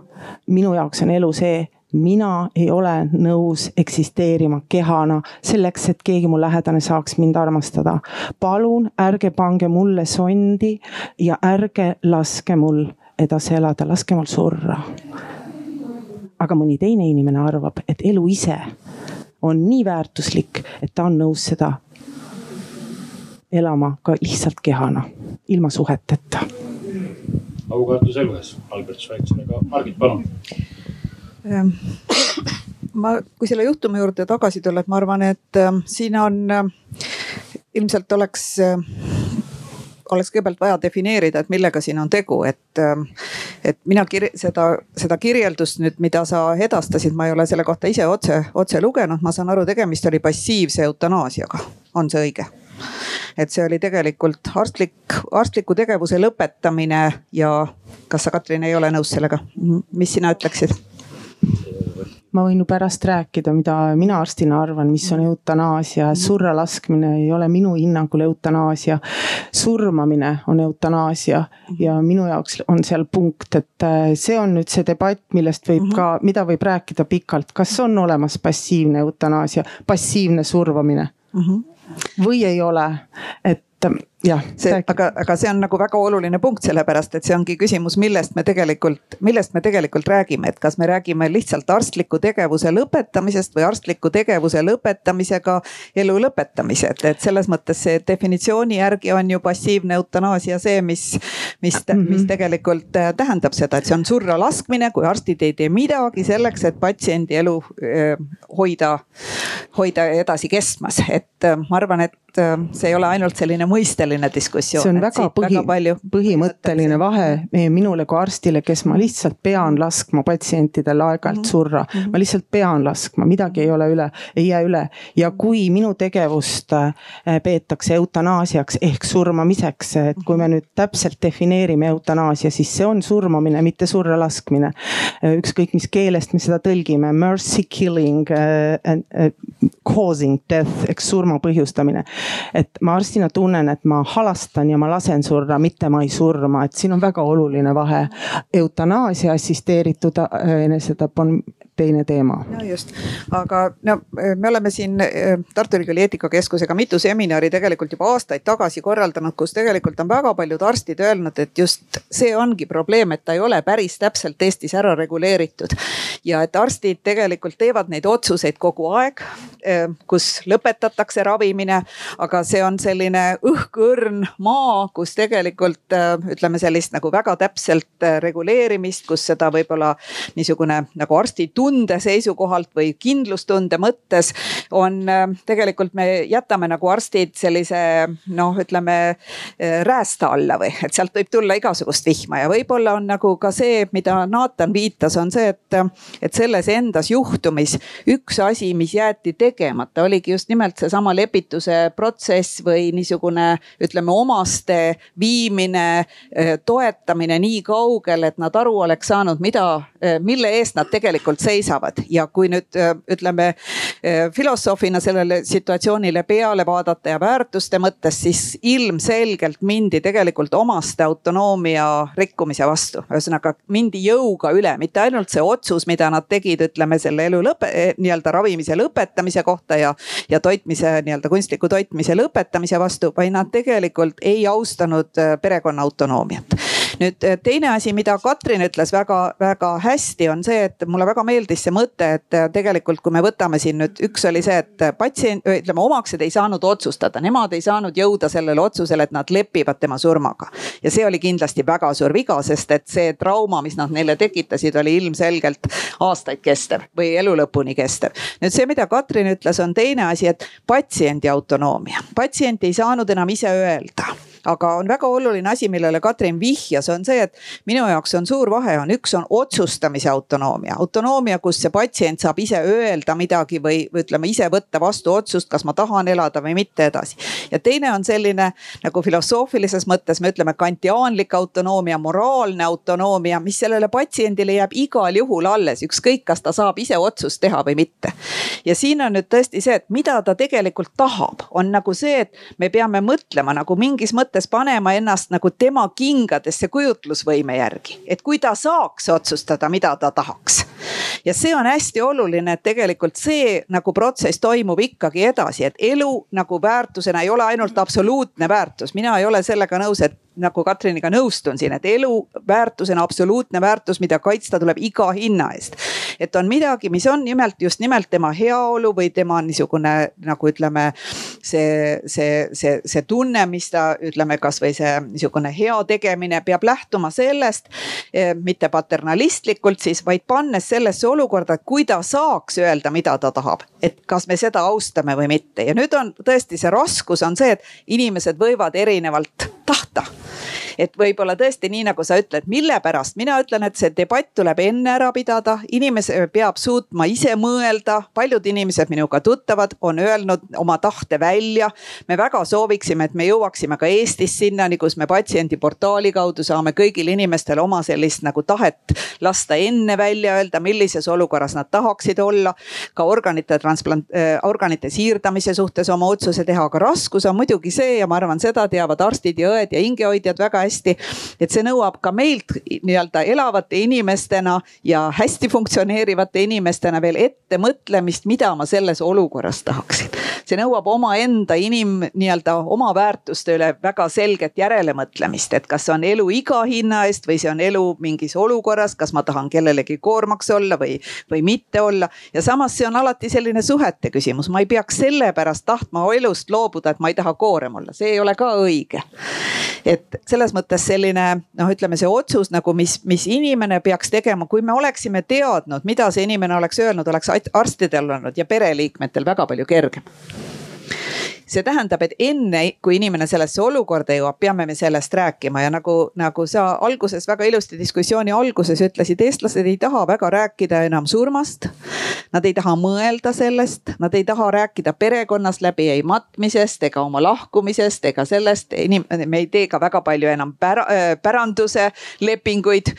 minu jaoks on elu see mina ei ole nõus eksisteerima kehana selleks, et keegi mu lähedane saaks mind armastada. palun ärge pange mulle sondi ja ärge laske mul edasi elada, laske mul surra. aga mõni teine inimene arvab, et elu ise on nii väärtuslik, et ta on nõus seda elama ka lihtsalt kehana, ilma suheteta. aukartus elu ees, Albert Schweitzer, aga Margit, palun. Ehm, ma, kui selle juhtumi juurde tagasi tulla, et ma arvan, et äh, siin on äh, ilmselt oleks oleks kõigepealt vaja defineerida, et millega siin on tegu, et, et mina kir seda, seda kirjeldust nüüd, mida sa edastasid, ma ei ole selle kohta ise otse, otse lugenud, ma saan aru, tegemist oli passiivse eutanaasiaga, on see õige? et see oli tegelikult arstlik, arstliku tegevuse lõpetamine ja kas sa, Katrin, ei ole nõus sellega? mis sina ütleksid? Ma võin ju pärast rääkida, mida mina arstina arvan, mis on eutanaasia, surra laskmine ei ole minu hinnangul eutanaasia. surmamine on eutanaasia ja minu jaoks on seal punkt, et äh, see on nüüd see debatt, millest võib ka, mida võib rääkida pikalt, kas on olemas passiivne eutanaasia, passiivne survamine. -hmm või ei ole, et jah. see, aga, aga see on nagu väga oluline punkt, sellepärast et see ongi küsimus, millest me tegelikult, millest me tegelikult räägime, et kas me räägime lihtsalt arstliku tegevuse lõpetamisest või arstliku tegevuse lõpetamisega elu lõpetamise, et, et selles mõttes see definitsiooni järgi on ju passiivne eutanaasia see, mis, mis, mis mhm. tegelikult äh, tähendab seda, et see on surra laskmine, kui arstid ei tee midagi selleks, et patsiendi elu äh, hoida, hoida edasi kestmas, et äh, ma arvan, et see ei ole ainult selline mõisteline diskussioon on väga põhi, põhimõtteline vahe minule kui arstile, kes ma lihtsalt pean laskma patsientidel aeg-ajalt mm -hmm. surra. Mhm. ma lihtsalt pean laskma, midagi ei ole üle, ei jää üle ja kui minu tegevust äh, peetakse eutanaasiaks ehk surmamiseks, et kui me nüüd täpselt defineerime eutanaasia, siis see on surmamine, mitte surra laskmine. Äh, ükskõik, mis keelest me seda tõlgime, mercy killing uh,, causing death ehk surma põhjustamine. et ma arstina tunnen, et ma halastan ja ma lasen surra, mitte ma ei surma, et siin on väga oluline vahe. eutanaasia assisteeritud äh, enesetapp on teine teema. ja just, aga no me oleme siin äh, Tartu Ülikooli eetikakeskusega mitu seminari tegelikult juba aastaid tagasi korraldanud, kus tegelikult on väga paljud arstid öelnud, et just see ongi probleem, et ta ei ole päris täpselt Eestis ära reguleeritud. ja et arstid tegelikult teevad neid otsuseid kogu aeg, äh, kus lõpetatakse ravimine, aga see on selline õhkõrn maa, kus tegelikult äh, ütleme sellist nagu väga täpselt reguleerimist, kus seda võib-olla niisugune nagu arsti tunde seisukohalt või kindlustunde mõttes on äh, tegelikult me jätame nagu arstid sellise noh, ütleme äh, räästa alla või et sealt võib tulla igasugust vihma. Ja võib-olla on nagu ka see, mida Naatan viitas, on see, et, et selles endas juhtumis üks asi, mis jäeti tegemata, oligi just nimelt seesama lepituse protsess või niisugune ütleme omaste viimine, äh, toetamine nii kaugele, et nad aru oleks saanud, mida, mille eest nad tegelikult seisavad seisavad. Ja kui nüüd ütleme filosoofina sellele situatsioonile peale vaadata ja väärtuste mõttes, siis ilmselgelt mindi tegelikult omaste autonoomia rikkumise vastu. ühesõnaga mindi jõuga üle, mitte ainult see otsus, mida nad tegid, ütleme selle elu lõpe, eh, nii-öelda ravimise lõpetamise kohta ja, ja toitmise nii-öelda kunstliku toitmise lõpetamise vastu, vaid nad tegelikult ei austanud perekonna autonoomiat nüüd eh, teine asi, mida Katrin ütles väga-väga hästi, on see, et mulle väga meeldis see mõte, et eh, tegelikult, kui me võtame siin nüüd, üks oli see, et patsient, ütleme omaksed ei saanud otsustada, nemad ei saanud jõuda sellele otsusele, et nad lepivad tema surmaga. ja see oli kindlasti väga suur viga, sest et see trauma, mis nad neile tekitasid, oli ilmselgelt aastaid kestev või elu lõpuni kestev. nüüd see, mida Katrin ütles, on teine asi, et patsiendi autonoomia, patsient ei saanud enam ise öelda aga on väga oluline asi, millele Katrin vihjas, on see, et minu jaoks on suur vahe, on üks on otsustamise autonoomia, autonoomia, kus see patsient saab ise öelda midagi või, või ütleme ise võtta vastu otsust, kas ma tahan elada või mitte edasi. ja teine on selline nagu filosoofilises mõttes me ütleme kantiaanlik autonoomia, moraalne autonoomia, mis sellele patsiendile jääb igal juhul alles, ükskõik, kas ta saab ise otsust teha või mitte. ja siin on nüüd tõesti see, et mida ta tegelikult tahab, on nagu see, et me peame mõtlema nagu mingis mõttes mõttes panema ennast nagu tema kingadesse kujutlusvõime järgi, et kui ta saaks otsustada, mida ta tahaks. Ja see on hästi oluline, et tegelikult see nagu protsess toimub ikkagi edasi, et elu nagu väärtusena ei ole ainult absoluutne väärtus, mina ei ole sellega nõus, et nagu Katriniga nõustun siin, et elu väärtusena absoluutne väärtus, mida kaitsta tuleb iga hinna eest. et on midagi, mis on nimelt just nimelt tema heaolu või tema niisugune nagu ütleme, see, see, see, see tunne, mis ta ütleme, kasvõi see niisugune heategemine peab lähtuma sellest, eh, mitte paternalistlikult siis, vaid pannes sellesse olukorda, kui ta saaks öelda, mida ta tahab, et kas me seda austame või mitte. Ja nüüd on tõesti see raskus on see, et inimesed võivad erinevalt tahta. Et võib-olla tõesti nii, nagu sa ütled, mille pärast, mina ütlen, et see debatt tuleb enne ära pidada, inimene peab suutma ise mõelda, paljud inimesed minuga tuttavad on öelnud oma tahte välja. me väga sooviksime, et me jõuaksime ka Eestis sinnani, kus me patsiendiportaali kaudu saame kõigil inimestel oma sellist nagu tahet lasta enne välja öelda, millises olukorras nad tahaksid olla. ka organite transplant äh,, organite siirdamise suhtes oma otsuse teha, aga raskus on muidugi see ja ma arvan, seda teavad arstid ja õed ja hingehoidjad väga hästi. et see nõuab ka meilt nii-öelda elavate inimestena ja hästi funktsioneerivate inimestena veel ettemõtlemist, mida ma selles olukorras tahaksin. see nõuab omaenda inim nii-öelda oma väärtuste üle väga selget järelemõtlemist, et kas on elu iga hinna eest või see on elu mingis olukorras, kas ma tahan kellelegi koormaks olla või, või mitte olla. ja samas see on alati selline suhete küsimus, ma ei peaks sellepärast tahtma elust loobuda, et ma ei taha koorem olla, see ei ole ka õige. et selles mõttes selline noh, ütleme see otsus nagu, mis, mis inimene peaks tegema, kui me oleksime teadnud, mida see inimene oleks öelnud, oleks arstidel olnud ja pereliikmetel väga palju kergem see tähendab, et enne kui inimene sellesse olukorda jõuab, peame me sellest rääkima ja nagu, nagu sa alguses väga ilusti diskussiooni alguses ütlesid, eestlased ei taha väga rääkida enam surmast. Nad ei taha mõelda sellest, nad ei taha rääkida perekonnas läbi ei matmisest ega oma lahkumisest ega sellest, me ei tee ka väga palju enam pära, päranduse lepinguid.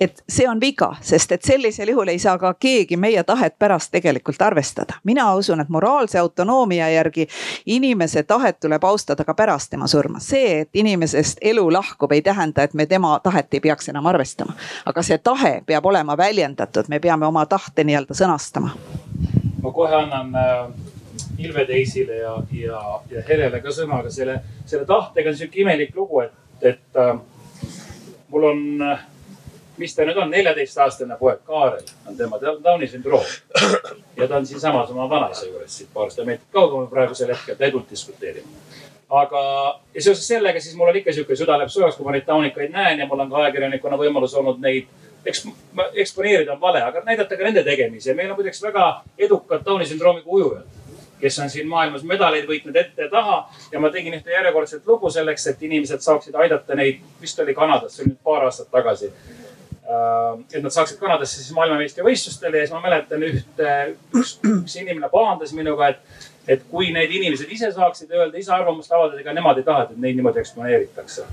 et see on viga, sest et sellisel juhul ei saa ka keegi meie tahet pärast tegelikult arvestada. mina usun, et moraalse autonoomia järgi inimese tahet tuleb austada ka pärast tema surma. see, et inimesest elu lahkub, ei tähenda, et me tema tahet ei peaks enam arvestama. aga see tahe peab olema väljendatud, me peame oma tahte nii-öelda sõnastama. ma kohe annan äh, Ilve Teisile ja, ja, ja Helele ka sõna, aga selle, selle tahtega on sihuke imelik lugu, et, et äh, mul on äh, mis ta nüüd on, neljateistaastane poeg Kaarel on tema, tal on Downi sündroom. ja ta on siinsamas oma vanaisa juures siit paarsada meetrit kaugemal praegusel hetkel, ta ei tulnud diskuteerima. aga, ja seoses sellega siis mul on ikka sihuke süda läheb soojaks, kui ma neid taunikaid näen ja mul on ka ajakirjanikuna võimalus olnud neid eks eksponeerida on vale, aga näidata ka nende tegemisi ja meil on muideks väga edukad Downi sündroomiga ujujad kes on siin maailmas medaleid võitnud ette ja taha. ja ma tegin ühte järjekordset lugu selleks, et inimesed saaksid aidata neid, vist oli Kanadas, see oli nüüd paar aastat tagasi et nad saaksid Kanadasse siis maailmameistrivõistlustele ja siis ma mäletan ühte, üks, üks inimene pahandas minuga, et, et kui need inimesed ise saaksid öelda, ise arvamust avaldada, ega nemad ei taha, et neid niimoodi eksponeeritakse.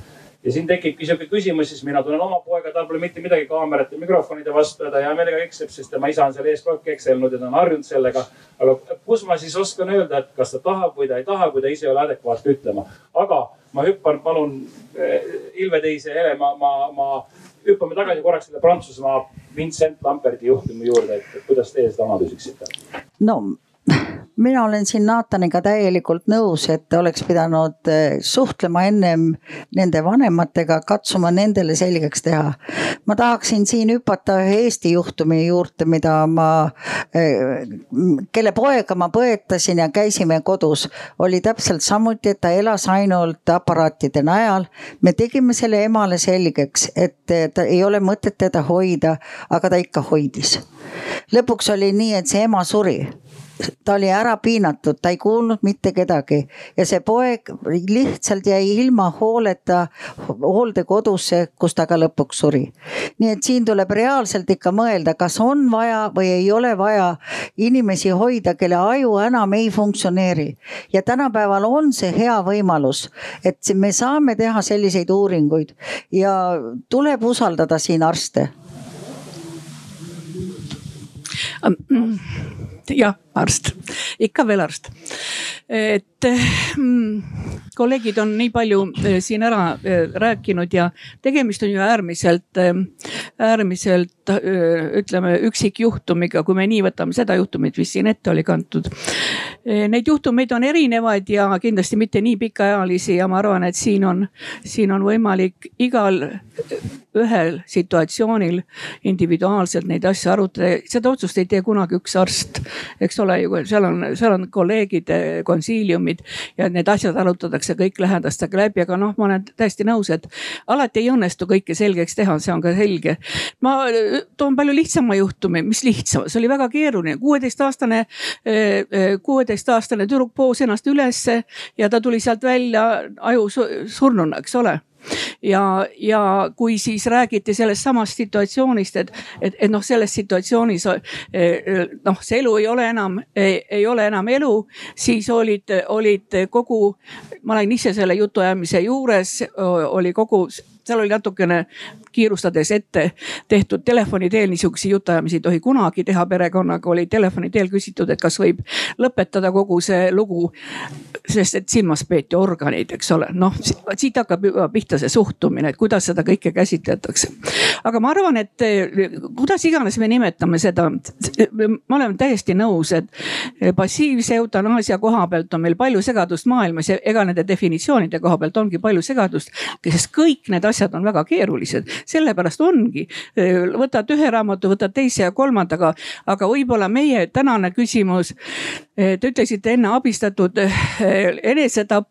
ja siin tekibki sihuke küsimus, siis mina tunnen oma poega, tal pole mitte midagi kaamerate, mikrofonide vastu ja ta hea meelega eksleb, sest tema isa on seal ees kogu aeg ekselnud ja ta on harjunud sellega. aga kus ma siis oskan öelda, et kas ta tahab või ta ei taha, kui ta ise ei ole adekvaatne ütlema. aga ma hüppan, palun Ilve teise hele, ma, ma, ma hüppame tagasi korraks selle Prantsusmaa Vincent Lamperti juhtumi juurde, et kuidas teie seda analüüsiksite? no mina olen siin Naataniga täielikult nõus, et oleks pidanud eh, suhtlema ennem nende vanematega, katsuma nendele selgeks teha. ma tahaksin siin hüpata ühe Eesti juhtumi juurde, mida ma, eh, kelle poega ma põetasin ja käisime kodus. oli täpselt samuti, et ta elas ainult aparaatide najal. me tegime selle emale selgeks, et ta ei ole mõtet teda hoida, aga ta ikka hoidis. lõpuks oli nii, et see ema suri ta oli ära piinatud, ta ei kuulnud mitte kedagi ja see poeg lihtsalt jäi ilma hooleta hooldekodusse, kus ta ka lõpuks suri. nii et siin tuleb reaalselt ikka mõelda, kas on vaja või ei ole vaja inimesi hoida, kelle aju enam ei funktsioneeri. ja tänapäeval on see hea võimalus, et me saame teha selliseid uuringuid ja tuleb usaldada siin arste jah, arst, ikka veel arst. et mm, kolleegid on nii palju eh, siin ära eh, rääkinud ja tegemist on ju äärmiselt, eh, äärmiselt ütleme üksikjuhtumiga, kui me nii võtame seda juhtumit, mis siin ette oli kantud. Neid juhtumeid on erinevaid ja kindlasti mitte nii pikaajalisi ja ma arvan, et siin on, siin on võimalik igal ühel situatsioonil individuaalselt neid asju arutada. seda otsust ei tee kunagi üks arst, eks ole ju, seal on, seal on kolleegide konsiiliumid ja need asjad arutatakse kõik lähedastega läbi, aga noh, ma olen täiesti nõus, et alati ei õnnestu kõike selgeks teha, see on ka selge. ma toon palju lihtsama juhtumi, mis lihtsam, see oli väga keeruline, kuueteistaastane, eh, eh, kuueteistaastane tüdruk poos ennast ülesse ja ta tuli sealt välja aju surnuna, eks ole ja, ja kui siis räägiti sellest samast situatsioonist, et, et, et noh, selles situatsioonis eh, noh, see elu ei ole enam, ei ole enam elu, siis olid, olid kogu, ma olin ise selle jutuajamise juures, oli kogu seal oli natukene kiirustades ette tehtud telefoni teel, niisuguseid jutuajamisi ei tohi kunagi teha perekonnaga, oli telefoni teel küsitud, et kas võib lõpetada kogu see lugu. sest et silmas peeti organeid, eks ole, noh siit hakkab juba pihta see suhtumine, et kuidas seda kõike käsitletakse. aga ma arvan, et kuidas iganes me nimetame seda, ma olen täiesti nõus, et passiivse eutanaasia koha pealt on meil palju segadust maailmas ja ega nende definitsioonide koha pealt ongi palju segadust, sest kõik need asjad on väga keerulised sellepärast ongi, võtad ühe raamatu, võtad teise ja kolmandaga, aga võib-olla meie tänane küsimus. Te ütlesite enne abistatud enesetapp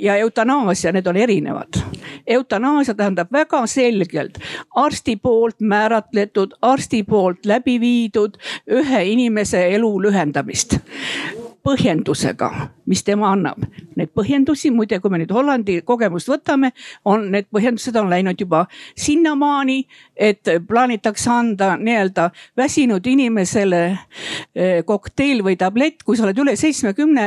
ja eutanaasia, need on erinevad. eutanaasia tähendab väga selgelt arsti poolt määratletud, arsti poolt läbi viidud ühe inimese elu lühendamist põhjendusega, mis tema annab. Neid põhjendusi muide, kui me nüüd Hollandi kogemust võtame, on need põhjendused on läinud juba sinnamaani, et plaanitakse anda nii-öelda väsinud inimesele eh, kokteil või tablett, kui sa oled üle seitsmekümne,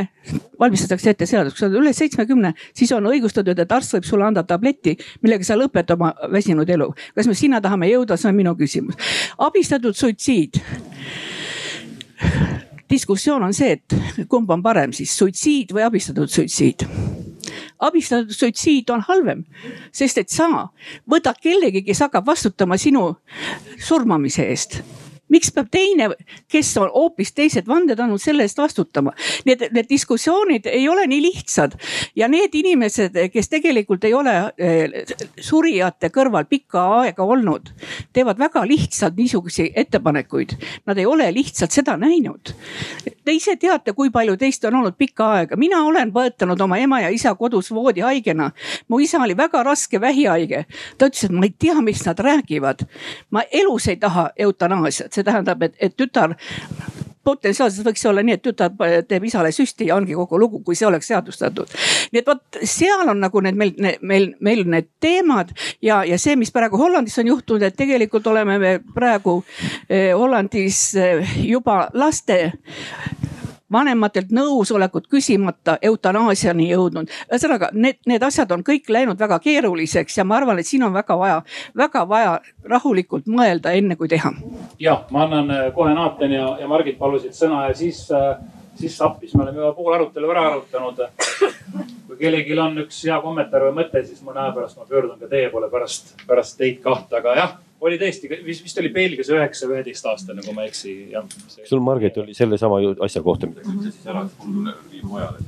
valmistatakse ette seadus, kui sa oled üle seitsmekümne, siis on õigustatud, et arst võib sulle anda tableti, millega sa lõpetad oma väsinud elu. kas me sinna tahame jõuda, see on minu küsimus. abistatud suitsiid diskussioon on see, et kumb on parem siis suitsiid või abistatud suitsiid. Abistatud suitsiid on halvem, sest et sa võtad kellegi, kes hakkab vastutama sinu surmamise eest miks peab teine, kes on hoopis teised vanded andnud, selle eest vastutama? Need, need diskussioonid ei ole nii lihtsad ja need inimesed, kes tegelikult ei ole eh, surijate kõrval pikka aega olnud, teevad väga lihtsalt niisuguseid ettepanekuid. Nad ei ole lihtsalt seda näinud. Te ise teate, kui palju teist on olnud pikka aega, mina olen põetanud oma ema ja isa kodus voodihaigena. mu isa oli väga raske vähihaige. ta ütles, et ma ei tea, mis nad räägivad. ma elus ei taha eutanaasiat, see tähendab, et, et tütar potentsiaalselt võiks olla nii, et tütar teeb isale süsti ja ongi kogu lugu, kui see oleks seadustatud. nii et vot seal on nagu need meil, meil, meil need teemad ja, ja see, mis praegu Hollandis on juhtunud, et tegelikult oleme me praegu eh, Hollandis eh, juba laste vanematelt nõusolekut küsimata eutanaasiani jõudnud. ühesõnaga need, need asjad on kõik läinud väga keeruliseks ja ma arvan, et siin on väga vaja, väga vaja rahulikult mõelda, enne kui teha. ja ma annan äh, kohe Naatan ja, ja Margit palusid sõna ja siis, äh, siis appis, me oleme juba pool arutelu ära arutanud. kui kellelgi on üks hea kommentaar või mõte, siis mõne aja pärast ma pöördun ka teie poole pärast, pärast teid kahte, aga jah oli tõesti, vist oli Belgias üheksa, üheteist aastane, kui ma ei eksi, jah. sul, Margit, oli sellesama asja kohta midagi? siis ära, et mul viib mujale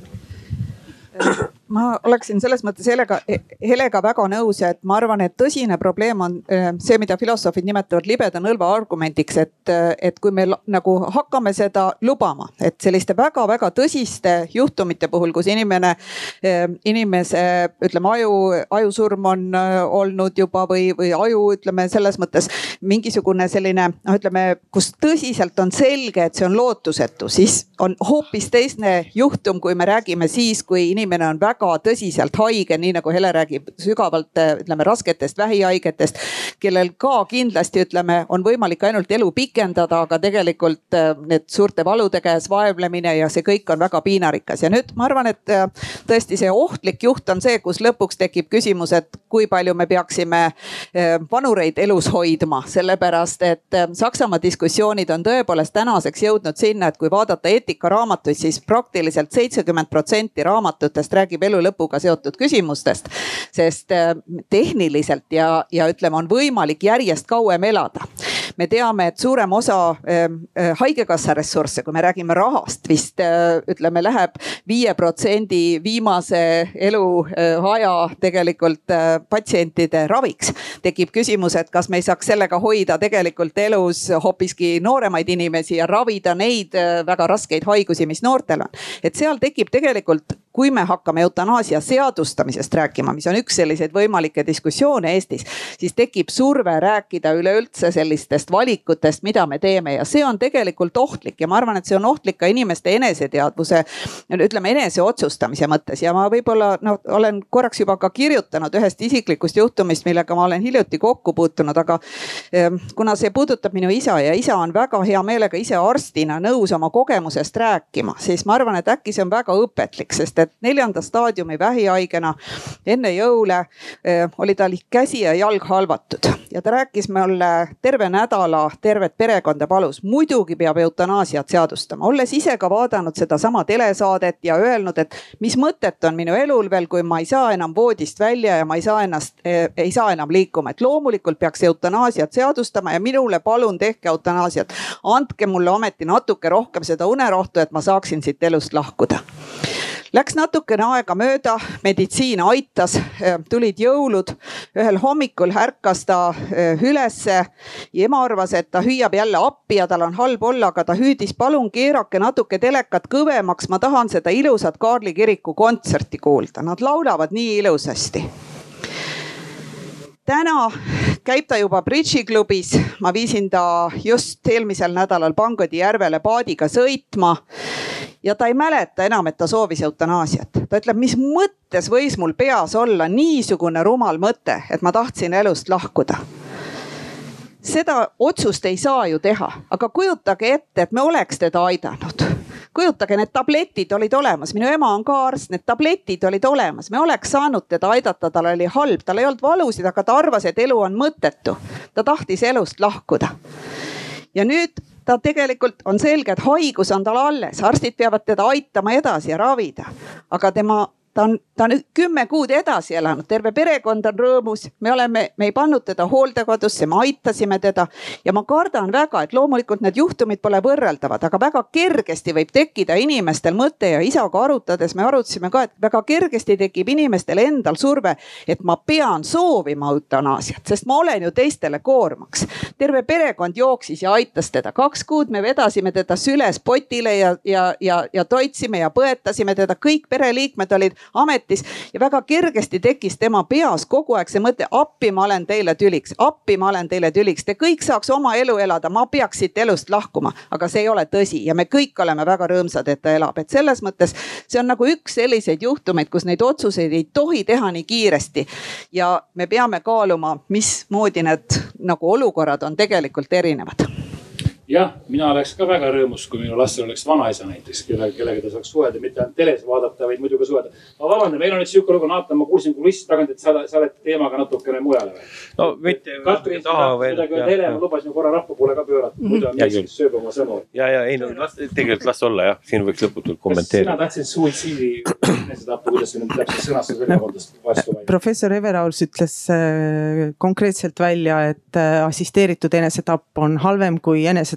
ma oleksin selles mõttes Helega, Helega väga nõus et ma arvan, et tõsine probleem on äh, see, mida filosoofid nimetavad libeda nõlva argumendiks, et, et kui me nagu hakkame seda lubama, et selliste väga-väga tõsiste juhtumite puhul, kus inimene, äh, inimese ütleme, aju, ajusurm on äh, olnud juba või, või aju, ütleme selles mõttes mingisugune selline noh, ütleme, kus tõsiselt on selge, et see on lootusetu, siis on hoopis teine juhtum, kui me räägime siis, kui inimene on väga väga tõsiselt haige, nii nagu Hele räägib, sügavalt ütleme rasketest vähihaigetest, kellel ka kindlasti ütleme, on võimalik ainult elu pikendada, aga tegelikult äh, need suurte valude käes vaevlemine ja see kõik on väga piinarikas. Ja nüüd ma arvan, et äh, tõesti see ohtlik juht on see, kus lõpuks tekib küsimus, et kui palju me peaksime vanureid elus hoidma, sellepärast et Saksamaa diskussioonid on tõepoolest tänaseks jõudnud sinna, et kui vaadata eetikaraamatuid, siis praktiliselt seitsekümmend protsenti raamatutest räägib elu lõpuga seotud küsimustest. sest äh, tehniliselt ja, ja ütleme, on võimalik järjest kauem elada. Me teame, et suurem osa äh, äh, haigekassa ressursse, kui me räägime rahast, vist ütleme, läheb viie protsendi viimase eluaja tegelikult patsientide raviks. tekib küsimus, et kas me ei saaks sellega hoida tegelikult elus hoopiski nooremaid inimesi ja ravida neid väga raskeid haigusi, mis noortel on. et seal tekib tegelikult kui me hakkame eutanaasia seadustamisest rääkima, mis on üks selliseid võimalikke diskussioone Eestis, siis tekib surve rääkida üleüldse sellistest valikutest, mida me teeme. Ja see on tegelikult ohtlik ja ma arvan, et see on ohtlik ka inimeste eneseteadvuse, ütleme enese otsustamise mõttes. Ja ma võib-olla noh, olen korraks juba ka kirjutanud ühest isiklikust juhtumist, millega ma olen hiljuti kokku puutunud, aga ehm, kuna see puudutab minu isa ja isa on väga hea meelega ise arstina nõus oma kogemusest rääkima, siis ma arvan, et äkki see on väga õpetlik, sest et neljanda staadiumi vähihaigena enne jõule eh, oli tal käsi ja jalg halvatud ja ta rääkis mulle terve nädala tervet perekonda palus, muidugi peab eutanaasiat seadustama, olles ise ka vaadanud sedasama telesaadet ja öelnud, et mis mõtet on minu elul veel, kui ma ei saa enam voodist välja ja ma ei saa ennast eh,, ei saa enam liikuma, et loomulikult peaks eutanaasiat seadustama ja minule palun tehke eutanaasiat. andke mulle ometi natuke rohkem seda unerohtu, et ma saaksin siit elust lahkuda Läks natukene aega mööda, meditsiin aitas, tulid jõulud. ühel hommikul ärkas ta eh, ülesse. ema arvas, et ta hüüab jälle appi ja tal on halb olla, aga ta hüüdis, palun keerake natuke telekat kõvemaks, ma tahan seda ilusat Kaarli kiriku kontserti kuulda, nad laulavad nii ilusasti täna käib ta juba bridžiklubis, ma viisin ta just eelmisel nädalal Pangodi järvele paadiga sõitma. Ja ta ei mäleta enam, et ta soovis eutanaasiat. ta ütleb, mis mõttes võis mul peas olla niisugune rumal mõte, et ma tahtsin elust lahkuda? Seda otsust ei saa ju teha, aga kujutage ette, et me oleks teda aidanud. Kujutage, need tabletid olid olemas, minu ema on ka arst, need tabletid olid olemas, me oleks saanud teda aidata, tal oli halb, tal ei olnud valusid, aga ta arvas, et elu on mõttetu. ta tahtis elust lahkuda. ja nüüd ta tegelikult on selge, et haigus on tal alles, arstid peavad teda aitama edasi ja ravida. aga tema ta on, ta on kümme kuud edasi elanud, terve perekond on rõõmus, me oleme, me ei pannud teda hooldekodusse, me aitasime teda. ja ma kardan väga, et loomulikult need juhtumid pole võrreldavad, aga väga kergesti võib tekkida inimestel mõte ja isaga arutades me arutasime ka, et väga kergesti tekib inimestel endal surve, et ma pean soovima eutanaasiat, sest ma olen ju teistele koormaks. terve perekond jooksis ja aitas teda, kaks kuud me vedasime teda süles potile ja, ja, ja, ja toitsime ja põetasime teda, kõik pereliikmed olid ametis ja väga kergesti tekkis tema peas kogu aeg see mõte, appi ma olen teile tüliks, appi ma olen teile tüliks, te kõik saaks oma elu elada, ma peaks siit elust lahkuma. aga see ei ole tõsi ja me kõik oleme väga rõõmsad, et ta elab, et selles mõttes see on nagu üks selliseid juhtumeid, kus neid otsuseid ei tohi teha nii kiiresti. ja me peame kaaluma, mismoodi need nagu olukorrad on tegelikult erinevad jah, mina oleks ka väga rõõmus, kui minu lastel oleks vanaisa näiteks, kelle, kellega ta saaks suhelda, mitte ainult teles vaadata, vaid muidu ka suhelda. ma vabandan, meil on nüüd sihuke lugu, Naatan, ma kuulsin kulissist tagant, et sa, sa oled teemaga natukene mujale või? no mitte. Katrin, midagi öelda, Hele, ma lubasin korra rahva poole ka pöörata, muidu on mees, kes sööb oma sõnu. ja, ja ei no las, tegelikult las olla jah, siin võiks lõputult kommenteerida. sina tahtsid suitsiidi enesetappu, kuidas see nüüd täpselt sõnastus oli, vabandust, vastu vaid. professor Everaus ütles äh, konkreetselt välja, et äh, assisteeritud enesetapp on halvem kui enesetapp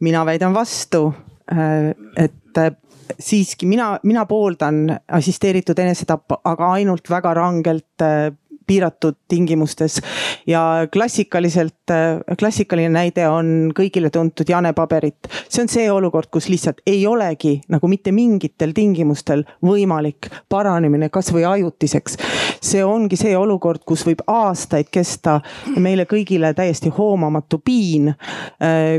mina väidan vastu, äh, et äh, siiski mina, mina pooldan assisteeritud enesetappa, aga ainult väga rangelt äh, piiratud tingimustes. ja klassikaliselt, klassikaline näide on kõigile tuntud Jane paberit. see on see olukord, kus lihtsalt ei olegi nagu mitte mingitel tingimustel võimalik paranemine kasvõi ajutiseks. see ongi see olukord, kus võib aastaid kesta meile kõigile täiesti hoomamatu piin,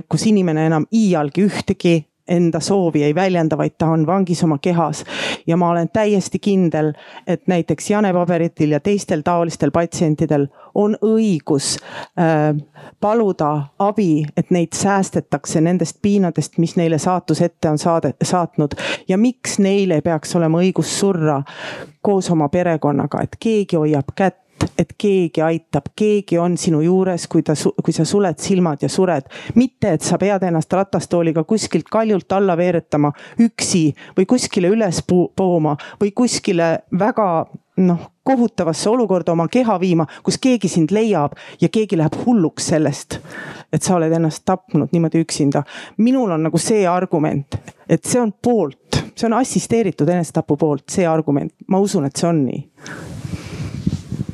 kus inimene enam iialgi ühtegi enda soovi ei väljenda, vaid ta on vangis oma kehas. ja ma olen täiesti kindel, et näiteks Jane Paberitil ja teistel taolistel patsientidel on õigus äh, paluda abi, et neid säästetakse nendest piinadest, mis neile saatus ette on saade, saatnud. ja miks neil ei peaks olema õigus surra koos oma perekonnaga, et keegi hoiab kätt et keegi aitab, keegi on sinu juures, kui ta, kui sa suled silmad ja sured. mitte, et sa pead ennast ratastooliga kuskilt kaljult alla veeretama üksi või kuskile üles pooma või kuskile väga noh, kohutavasse olukorda oma keha viima, kus keegi sind leiab ja keegi läheb hulluks sellest, et sa oled ennast tapnud niimoodi üksinda. minul on nagu see argument, et see on poolt, see on assisteeritud enesetapu poolt, see argument, ma usun, et see on nii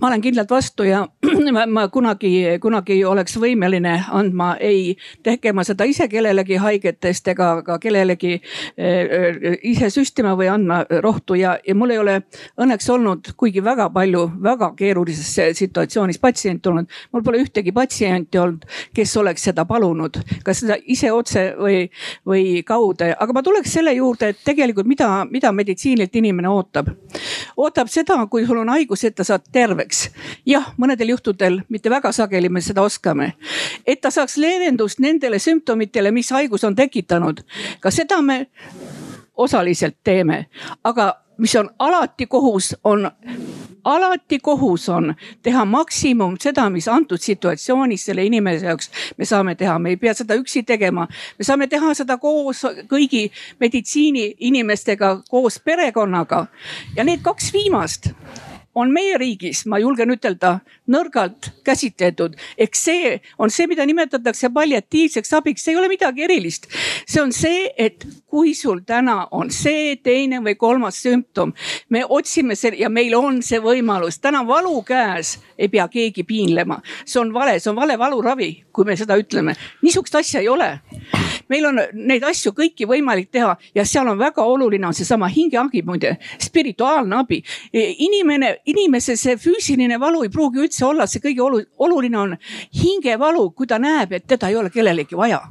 ma olen kindlalt vastu ja ma, ma kunagi, kunagi oleks võimeline andma ei tegema seda ise kellelegi haigetest ega ka kellelegi äh, ise süstima või andma rohtu ja, ja mul ei ole õnneks olnud, kuigi väga palju väga keerulises situatsioonis patsiente olnud. mul pole ühtegi patsienti olnud, kes oleks seda palunud, kas seda ise otse või, või kaude, aga ma tuleks selle juurde, et tegelikult mida, mida meditsiinilt inimene ootab. ootab seda, kui sul on haigus, et ta saad terveks terveks. jah, mõnedel juhtudel, mitte väga sageli me seda oskame. et ta saaks leevendust nendele sümptomitele, mis haigus on tekitanud. ka seda me osaliselt teeme, aga mis on alati kohus, on alati kohus on teha maksimum seda, mis antud situatsioonis selle inimese jaoks me saame teha, me ei pea seda üksi tegema. me saame teha seda koos kõigi meditsiiniinimestega, koos perekonnaga ja need kaks viimast on meie riigis, ma julgen ütelda, nõrgalt käsitletud. ehk see on see, mida nimetatakse palliatiivseks abiks, see ei ole midagi erilist. see on see, et kui sul täna on see, teine või kolmas sümptom, me otsime selle ja meil on see võimalus, täna valu käes ei pea keegi piinlema. see on vale, see on vale valuravi, kui me seda ütleme. niisugust asja ei ole meil on neid asju kõiki võimalik teha ja seal on väga oluline on seesama hingeagi muide, spirituaalne abi. inimene, inimese see füüsiline valu ei pruugi üldse olla see kõige oluline on hingevalu, kui ta näeb, et teda ei ole kellelegi vaja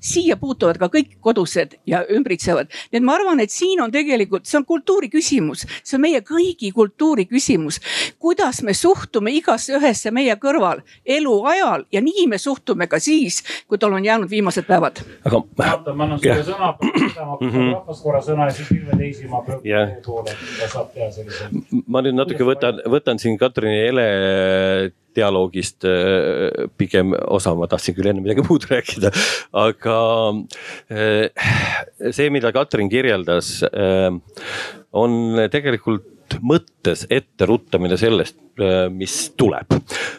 siia puutuvad ka kõik kodused ja ümbritsevad. nii et ma arvan, et siin on tegelikult, see on kultuuri küsimus, see on meie kõigi kultuuri küsimus. kuidas me suhtume igasse ühesse meie kõrval eluajal ja nii me suhtume ka siis, kui tal on jäänud viimased päevad. aga. vaata, ma annan sulle sõna, mhm. rahvas korra sõna ja siis Ilve Teisi ma pöördun teie poole, mida saab teha sellise. ma nüüd natuke võtan, võtan siin Katrini Hele dialoogist äh, pigem osa, ma tahtsin küll enne midagi muud rääkida, aga äh, see, mida Katrin kirjeldas, äh, on tegelikult mõttes etteruttamine sellest, mis tuleb.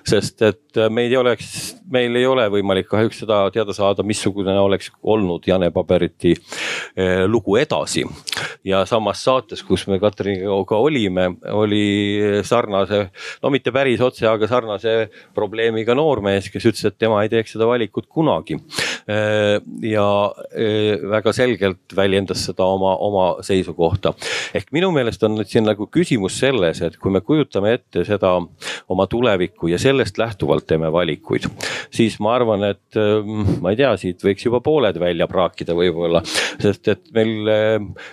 sest et meil ei oleks, meil ei ole võimalik kahjuks seda teada saada, missugune oleks olnud Jane Paberiti eh, lugu edasi. ja samas saates, kus me Katriniga olime, oli sarnase, no mitte päris otse, aga sarnase probleemiga noormees, kes ütles, et tema ei teeks seda valikut kunagi. Ja väga selgelt väljendas seda oma, oma seisukohta. ehk minu meelest on nüüd siin nagu küsimus selles, et kui me kujutame ette seda oma tulevikku ja sellest lähtuvalt teeme valikuid, siis ma arvan, et ma ei tea, siit võiks juba pooled välja praakida võib-olla, sest et meil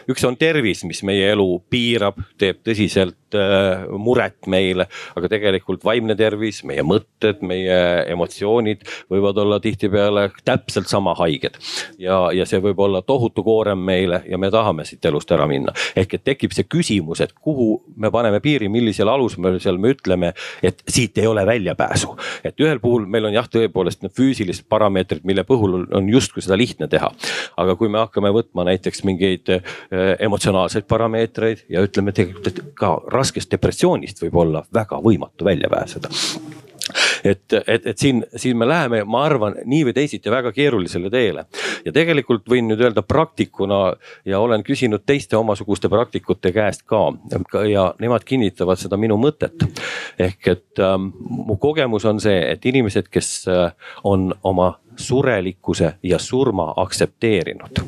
üks on tervis, mis meie elu piirab, teeb tõsiselt Äh, muret meile, aga tegelikult vaimne tervis, meie mõtted, meie emotsioonid võivad olla tihtipeale täpselt sama haiged. ja, ja see võib olla tohutu koorem meile ja me tahame siit elust ära minna. ehk et tekib see küsimus, et kuhu me paneme piiri, millisel alusel me ütleme, et siit ei ole väljapääsu. et ühel puhul meil on jah, tõepoolest need füüsilised parameetrid, mille puhul on justkui seda lihtne teha. aga kui me hakkame võtma näiteks mingeid äh, emotsionaalseid parameetreid ja ütleme tegelikult, et ka raskest depressioonist võib olla väga võimatu välja pääseda et, et, et siin, siin me läheme, ma arvan, nii või teisiti väga keerulisele teele. ja tegelikult võin nüüd öelda praktikuna ja olen küsinud teiste omasuguste praktikute käest ka ja nemad kinnitavad seda minu mõtet. ehk et ähm, mu kogemus on see, et inimesed, kes äh, on oma surelikkuse ja surma aktsepteerinud,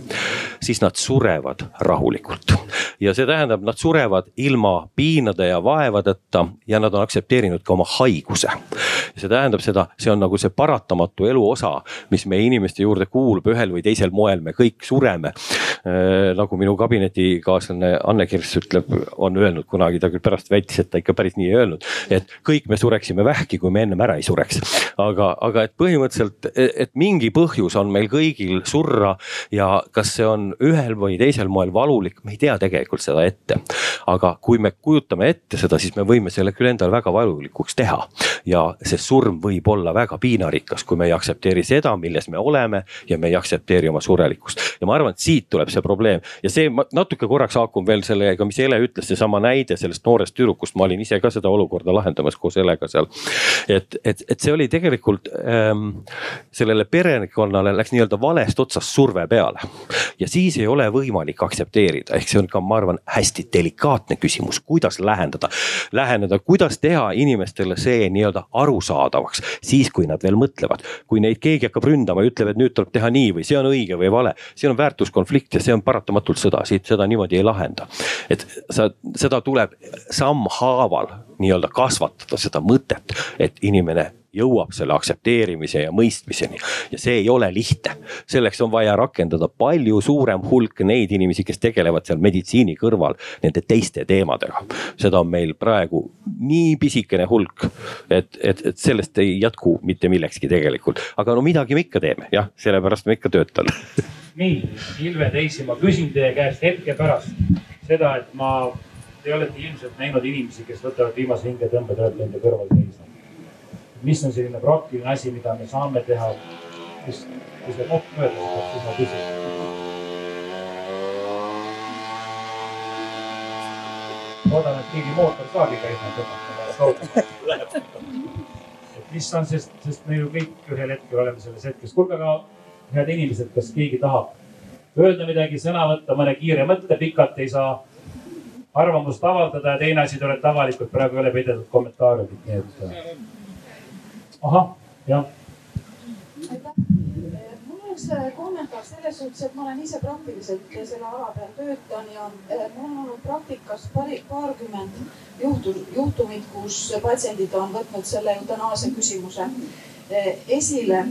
siis nad surevad rahulikult. ja see tähendab, nad surevad ilma piinade ja vaevadeta ja nad on aktsepteerinud ka oma haiguse. see tähendab seda, see on nagu see paratamatu elu osa, mis meie inimeste juurde kuulub ühel või teisel moel, me kõik sureme. Äh, nagu minu kabinetikaaslane Anne Kirss ütleb, on öelnud kunagi, ta küll pärast väitis, et ta ikka päris nii ei öelnud, et kõik me sureksime vähki, kui me ennem ära ei sureks. aga, aga et põhimõtteliselt, et mingi põhjus on meil kõigil surra ja kas see on ühel või teisel moel valulik, me ei tea tegelikult seda ette. aga kui me kujutame ette seda, siis me võime selle küll endale väga valulikuks teha. ja see surm võib olla väga piinarikas, kui me ei aktsepteeri seda, milles me oleme ja me ei aktsepteeri oma surelikkust. ja ma arvan, et siit tuleb see probleem ja see natuke korraks haakub veel sellega, mis Ele ütles, seesama näide sellest noorest tüdrukust, ma olin ise ka seda olukorda lahendamas koos Elega seal. et, et, et see oli tegelikult ähm, sellele perekonnale läks nii-öelda valest otsast surve peale. ja siis ei ole võimalik aktsepteerida, ehk see on ka, ma arvan, hästi delikaatne küsimus, kuidas lähendada, läheneda, kuidas teha inimestele see nii-öelda arusaadavaks, siis kui nad veel mõtlevad. kui neid keegi hakkab ründama ja ütleb, et nüüd tuleb teha nii või see on õige või vale, siin on väärtuskonflikt ja see on paratamatult sõda, siit seda niimoodi ei lahenda. et sa, seda tuleb sammhaaval nii-öelda kasvatada seda mõtet, et inimene jõuab selle aktsepteerimise ja mõistmiseni. ja see ei ole lihtne, selleks on vaja rakendada palju suurem hulk neid inimesi, kes tegelevad seal meditsiini kõrval nende teiste teemadega. seda on meil praegu nii pisikene hulk, et, et, et sellest ei jätku mitte millekski tegelikult, aga no midagi me ikka teeme, jah, sellepärast ma ikka töötan nii, Ilve Teisi, ma küsin teie käest hetke pärast seda, et ma, te olete ilmselt näinud inimesi, kes võtavad viimase hingetõmbe, te olete nende kõrval seisnud mis on selline praktiline asi, mida me saame teha, kus, kui see koht möödas siis ma küsin. loodan, et keegi mootorsaagi käib nüüd tõmmata kaugemale. et mis on, sest, sest me ju kõik ühel hetkel oleme selles hetkes. kuulge, aga head inimesed, kas keegi tahab öelda midagi, sõna võtta, mõne kiire mõtte, pikalt ei saa arvamust avaldada ja teine asi, te olete avalikult praegu üle peidetud kommentaarid, nii et ahah, jah. aitäh mul oleks kommentaar selles suhtes, et ma olen ise praktiliselt selle ala peal töötan ja eh, mul on olnud praktikas pari, paarkümmend juhtu, juhtumit, kus patsiendid on võtnud selle eutanaasia küsimuse eh, esile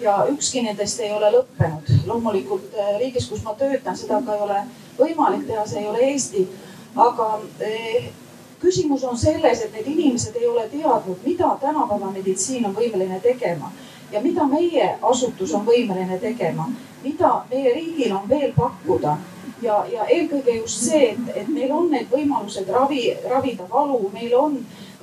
ja ükski nendest ei ole lõppenud. loomulikult eh, riigis, kus ma töötan, seda ka ei ole võimalik teha, see ei ole Eesti. aga küsimus on selles, et need inimesed ei ole teadnud, mida tänapäeva meditsiin on võimeline tegema ja mida meie asutus on võimeline tegema, mida meie riigil on veel pakkuda. Ja, ja eelkõige just see, et, et meil on need võimalused ravi, ravida valu, meil on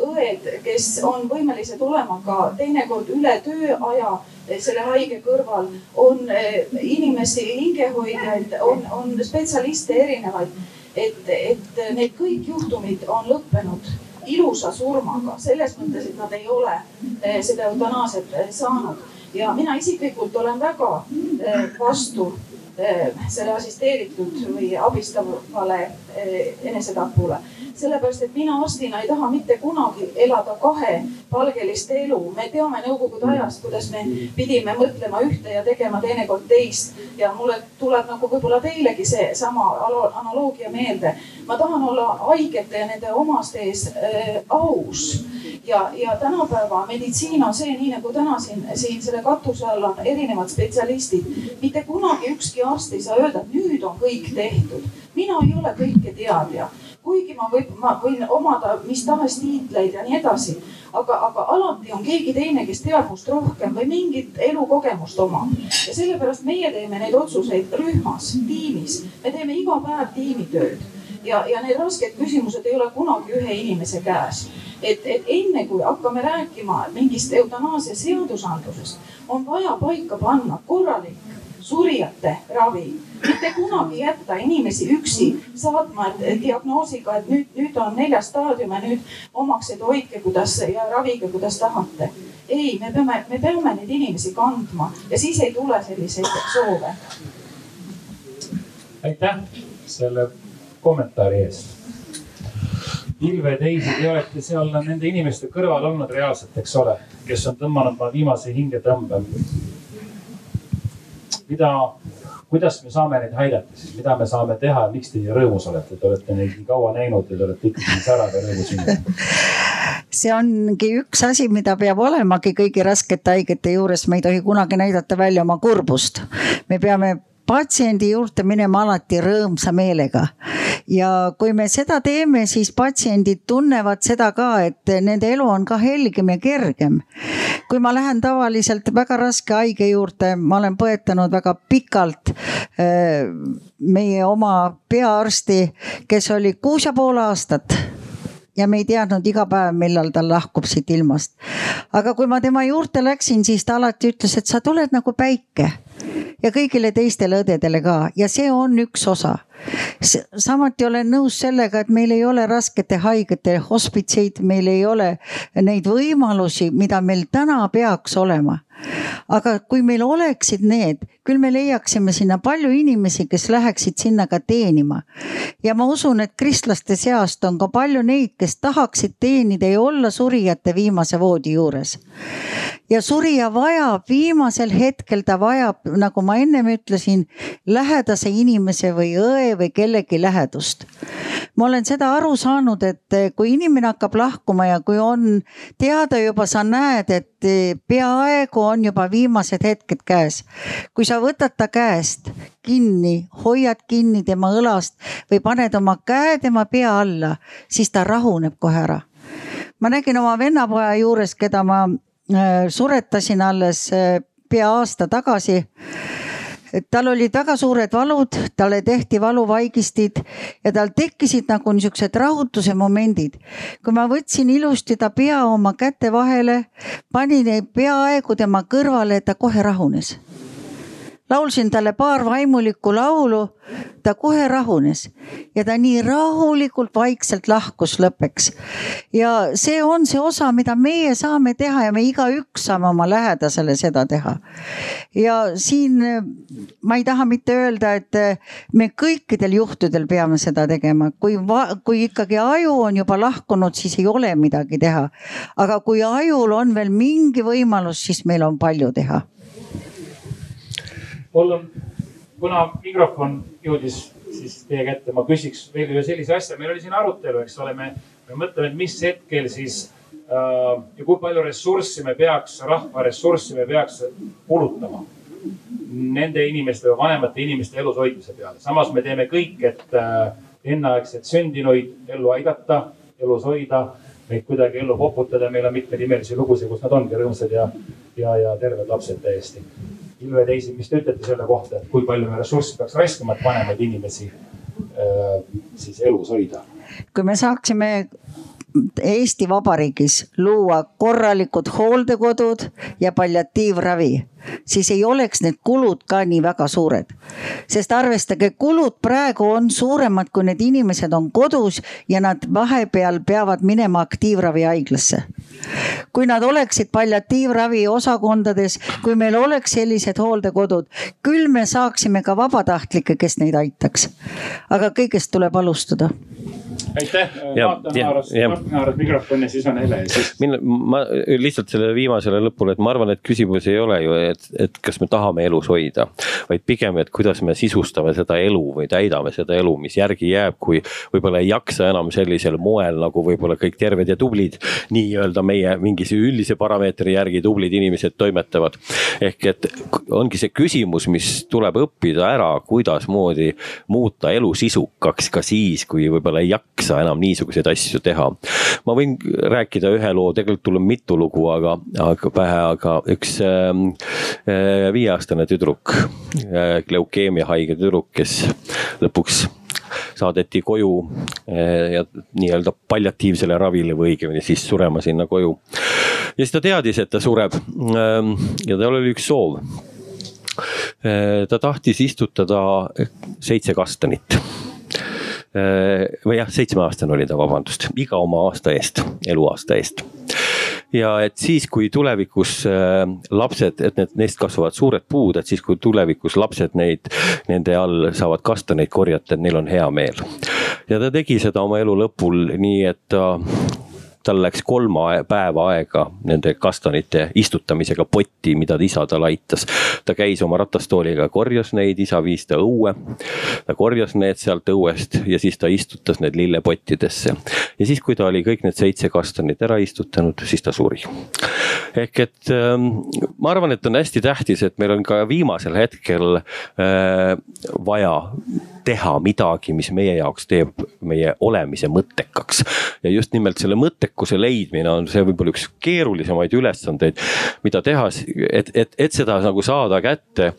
õed, kes on võimelised olema ka teinekord üle tööaja selle haige kõrval, on eh, inimesi, hingehoidjaid, on, on spetsialiste erinevaid et, et need kõik juhtumid on lõppenud ilusa surmaga, selles mõttes, et nad ei ole eh, seda eutanaasiat eh, saanud. ja mina isiklikult olen väga eh, vastu selle assisteeritud või abistavale enesetapule sellepärast et mina arstina ei taha mitte kunagi elada kahepalgelist elu. me teame nõukogude ajast, kuidas me pidime mõtlema ühte ja tegema teinekord teist ja mulle tuleb nagu võib-olla teilegi seesama analoogia meelde. ma tahan olla haigete ja nende omaste ees äh, aus ja, ja tänapäeva meditsiin on see, nii nagu täna siin, siin selle katuse all on erinevad spetsialistid. mitte kunagi ükski arst ei saa öelda, et nüüd on kõik tehtud. mina ei ole kõike teadja kuigi ma võib, ma võin omada mis tahes tiitleid ja nii edasi. aga, aga alati on keegi teine, kes teab must rohkem või mingit elukogemust omab. ja sellepärast meie teeme neid otsuseid rühmas, tiimis. me teeme iga päev tiimitööd ja, ja need rasked küsimused ei ole kunagi ühe inimese käes. et, et enne kui hakkame rääkima mingist eutanaasia seadusandlusest, on vaja paika panna korralik surijate ravi mitte kunagi jätta inimesi üksi saatma diagnoosiga, et nüüd, nüüd on neljas staadium ja nüüd omaksed hoidke, kuidas ja ravige, kuidas tahate. ei, me peame, me peame neid inimesi kandma ja siis ei tule selliseid soove. aitäh selle kommentaari eest. Ilve, teisi, te olete seal nende inimeste kõrval olnud reaalselt, eks ole, kes on tõmmanud oma viimase hingetõmbe. mida kuidas me saame neid aidata siis, mida me saame teha ja miks te nii rõõmus olete, te olete neid nii kaua näinud ja te olete ikkagi särav ja rõõmus inimene? see ongi üks asi, mida peab olemagi kõigi raskete haigete juures, me ei tohi kunagi näidata välja oma kurbust. me peame patsiendi juurde minema alati rõõmsa meelega. ja kui me seda teeme, siis patsiendid tunnevad seda ka, et nende elu on ka helgem ja kergem. kui ma lähen tavaliselt väga raske haige juurde, ma olen põetanud väga pikalt äh, meie oma peaarsti, kes oli kuus ja pool aastat ja me ei teadnud iga päev, millal ta lahkub siit ilmast. aga kui ma tema juurde läksin, siis ta alati ütles, et sa tuled nagu päike ja kõigile teistele õdedele ka ja see on üks osa. samuti olen nõus sellega, et meil ei ole raskete haigete hospitseid, meil ei ole neid võimalusi, mida meil täna peaks olema aga kui meil oleksid need, küll me leiaksime sinna palju inimesi, kes läheksid sinna ka teenima. ja ma usun, et kristlaste seast on ka palju neid, kes tahaksid teenida ja olla surijate viimase voodi juures. ja surija vajab viimasel hetkel, ta vajab, nagu ma ennem ütlesin, lähedase inimese või õe või kellegi lähedust. ma olen seda aru saanud, et kui inimene hakkab lahkuma ja kui on teada juba, sa näed, et peaaegu on juba viimased hetked käes. kui sa võtad ta käest kinni, hoiad kinni tema õlast või paned oma käe tema pea alla, siis ta rahuneb kohe ära. ma nägin oma vennapoja juures, keda ma äh, suretasin alles äh, pea aasta tagasi tal olid väga suured valud, talle tehti valuvaigistid ja tal tekkisid nagu niisugused rahutuse momendid. kui ma võtsin ilusti ta pea oma käte vahele, panin peaaegu tema kõrvale, ta kohe rahunes laulsin talle paar vaimulikku laulu, ta kohe rahunes ja ta nii rahulikult vaikselt lahkus lõppeks. ja see on see osa, mida meie saame teha ja me igaüks saame oma lähedasele seda teha. ja siin ma ei taha mitte öelda, et me kõikidel juhtudel peame seda tegema, kui, kui ikkagi aju on juba lahkunud, siis ei ole midagi teha. aga kui ajul on veel mingi võimalus, siis meil on palju teha mul on, kuna mikrofon jõudis siis teie kätte, ma küsiks veel ühe sellise asja, meil oli siin arutelu, eks ole, me, me mõtleme, et mis hetkel siis äh, ja kui palju ressurssi me peaks, rahva ressurssi me peaks kulutama nende inimeste, vanemate inimeste elus hoidmise peale. samas me teeme kõik, et äh, enneaegselt sündinuid ellu aidata, elus hoida, neid kuidagi ellu poputada. meil on mitmeid imelisi lugusid, kus nad ongi rõõmsad ja, ja, ja terved lapsed täiesti Ilve Teisi, mis te ütlete selle kohta, et kui palju me ressurssi peaks raiskama, et vanemaid inimesi äh, siis elus hoida? kui me saaksime Eesti Vabariigis luua korralikud hooldekodud ja palliatiivravi, siis ei oleks need kulud ka nii väga suured. sest arvestage, kulud praegu on suuremad, kui need inimesed on kodus ja nad vahepeal peavad minema aktiivravihaiglasse. kui nad oleksid palliatiivravi osakondades, kui meil oleks sellised hooldekodud, küll me saaksime ka vabatahtlikke, kes neid aitaks. aga kõigest tuleb alustada aitäh, vaatan haaras, Martin haaras mikrofoni, siis on Hele siis.... mina, ma lihtsalt selle viimasele lõpule, et ma arvan, et küsimus ei ole ju, et, et kas me tahame elus hoida. vaid pigem, et kuidas me sisustame seda elu või täidame seda elu, mis järgi jääb, kui võib-olla ei jaksa enam sellisel moel nagu võib-olla kõik terved ja tublid. nii-öelda meie mingise üldise parameetri järgi tublid inimesed toimetavad. ehk et ongi see küsimus, mis tuleb õppida ära, kuidasmoodi muuta elu sisukaks ka siis, kui võib-olla ei jaksa jaksa enam niisuguseid asju teha. ma võin rääkida ühe loo, tegelikult tuleb mitu lugu, aga, aga pähe, aga üks ähm, äh, viieaastane tüdruk äh,, leukeemiahaige tüdruk, kes lõpuks saadeti koju äh, ja nii-öelda palliatiivsele ravile või õigemini siis surema sinna koju. ja siis ta teadis, et ta sureb ähm, ja tal oli üks soov. Äh, ta tahtis istutada seitse kastanit või jah, seitsmeaastane oli ta, vabandust, iga oma aasta eest, eluaasta eest ja et siis, kui tulevikus äh, lapsed, et need, neist kasvavad suured puud, et siis, kui tulevikus lapsed neid, nende all saavad kastaneid korjata, et neil on hea meel. ja ta tegi seda oma elu lõpul nii, et ta tal läks kolm päeva aega nende kastanite istutamisega potti, mida isa tal aitas. ta käis oma ratastooliga, korjas neid, isa viis ta õue. ta korjas need sealt õuest ja siis ta istutas need lillepottidesse. ja siis, kui ta oli kõik need seitse kastanit ära istutanud, siis ta suri. ehk et ähm, ma arvan, et on hästi tähtis, et meil on ka viimasel hetkel äh, vaja teha midagi, mis meie jaoks teeb meie olemise mõttekaks. ja just nimelt selle mõttekuse leidmine on see võib-olla üks keerulisemaid ülesandeid, mida teha, et, et, et seda nagu saada kätte.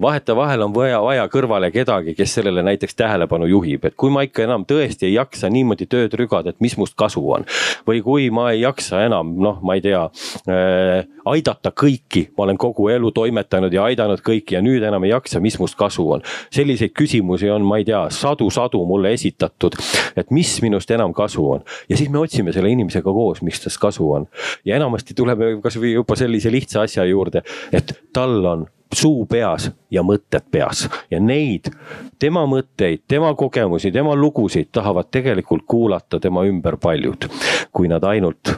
vahetevahel on vaja, vaja kõrvale kedagi, kes sellele näiteks tähelepanu juhib, et kui ma ikka enam tõesti ei jaksa niimoodi tööd rügada, et mis must kasu on. või kui ma ei jaksa enam, noh, ma ei tea äh, aidata kõiki, ma olen kogu elu toimetanud ja aidanud kõiki ja nüüd enam ei jaksa, mis must kasu on. selliseid küsimusi on ma ei tea, sadu-sadu mulle esitatud, et mis minust enam kasu on. ja siis me otsime selle inimesega koos, mis tast kasu on. ja enamasti tuleme kasvõi juba sellise lihtsa asja juurde, et tal on suu peas ja mõtted peas ja neid, tema mõtteid, tema kogemusi, tema lugusid tahavad tegelikult kuulata tema ümber paljud, kui nad ainult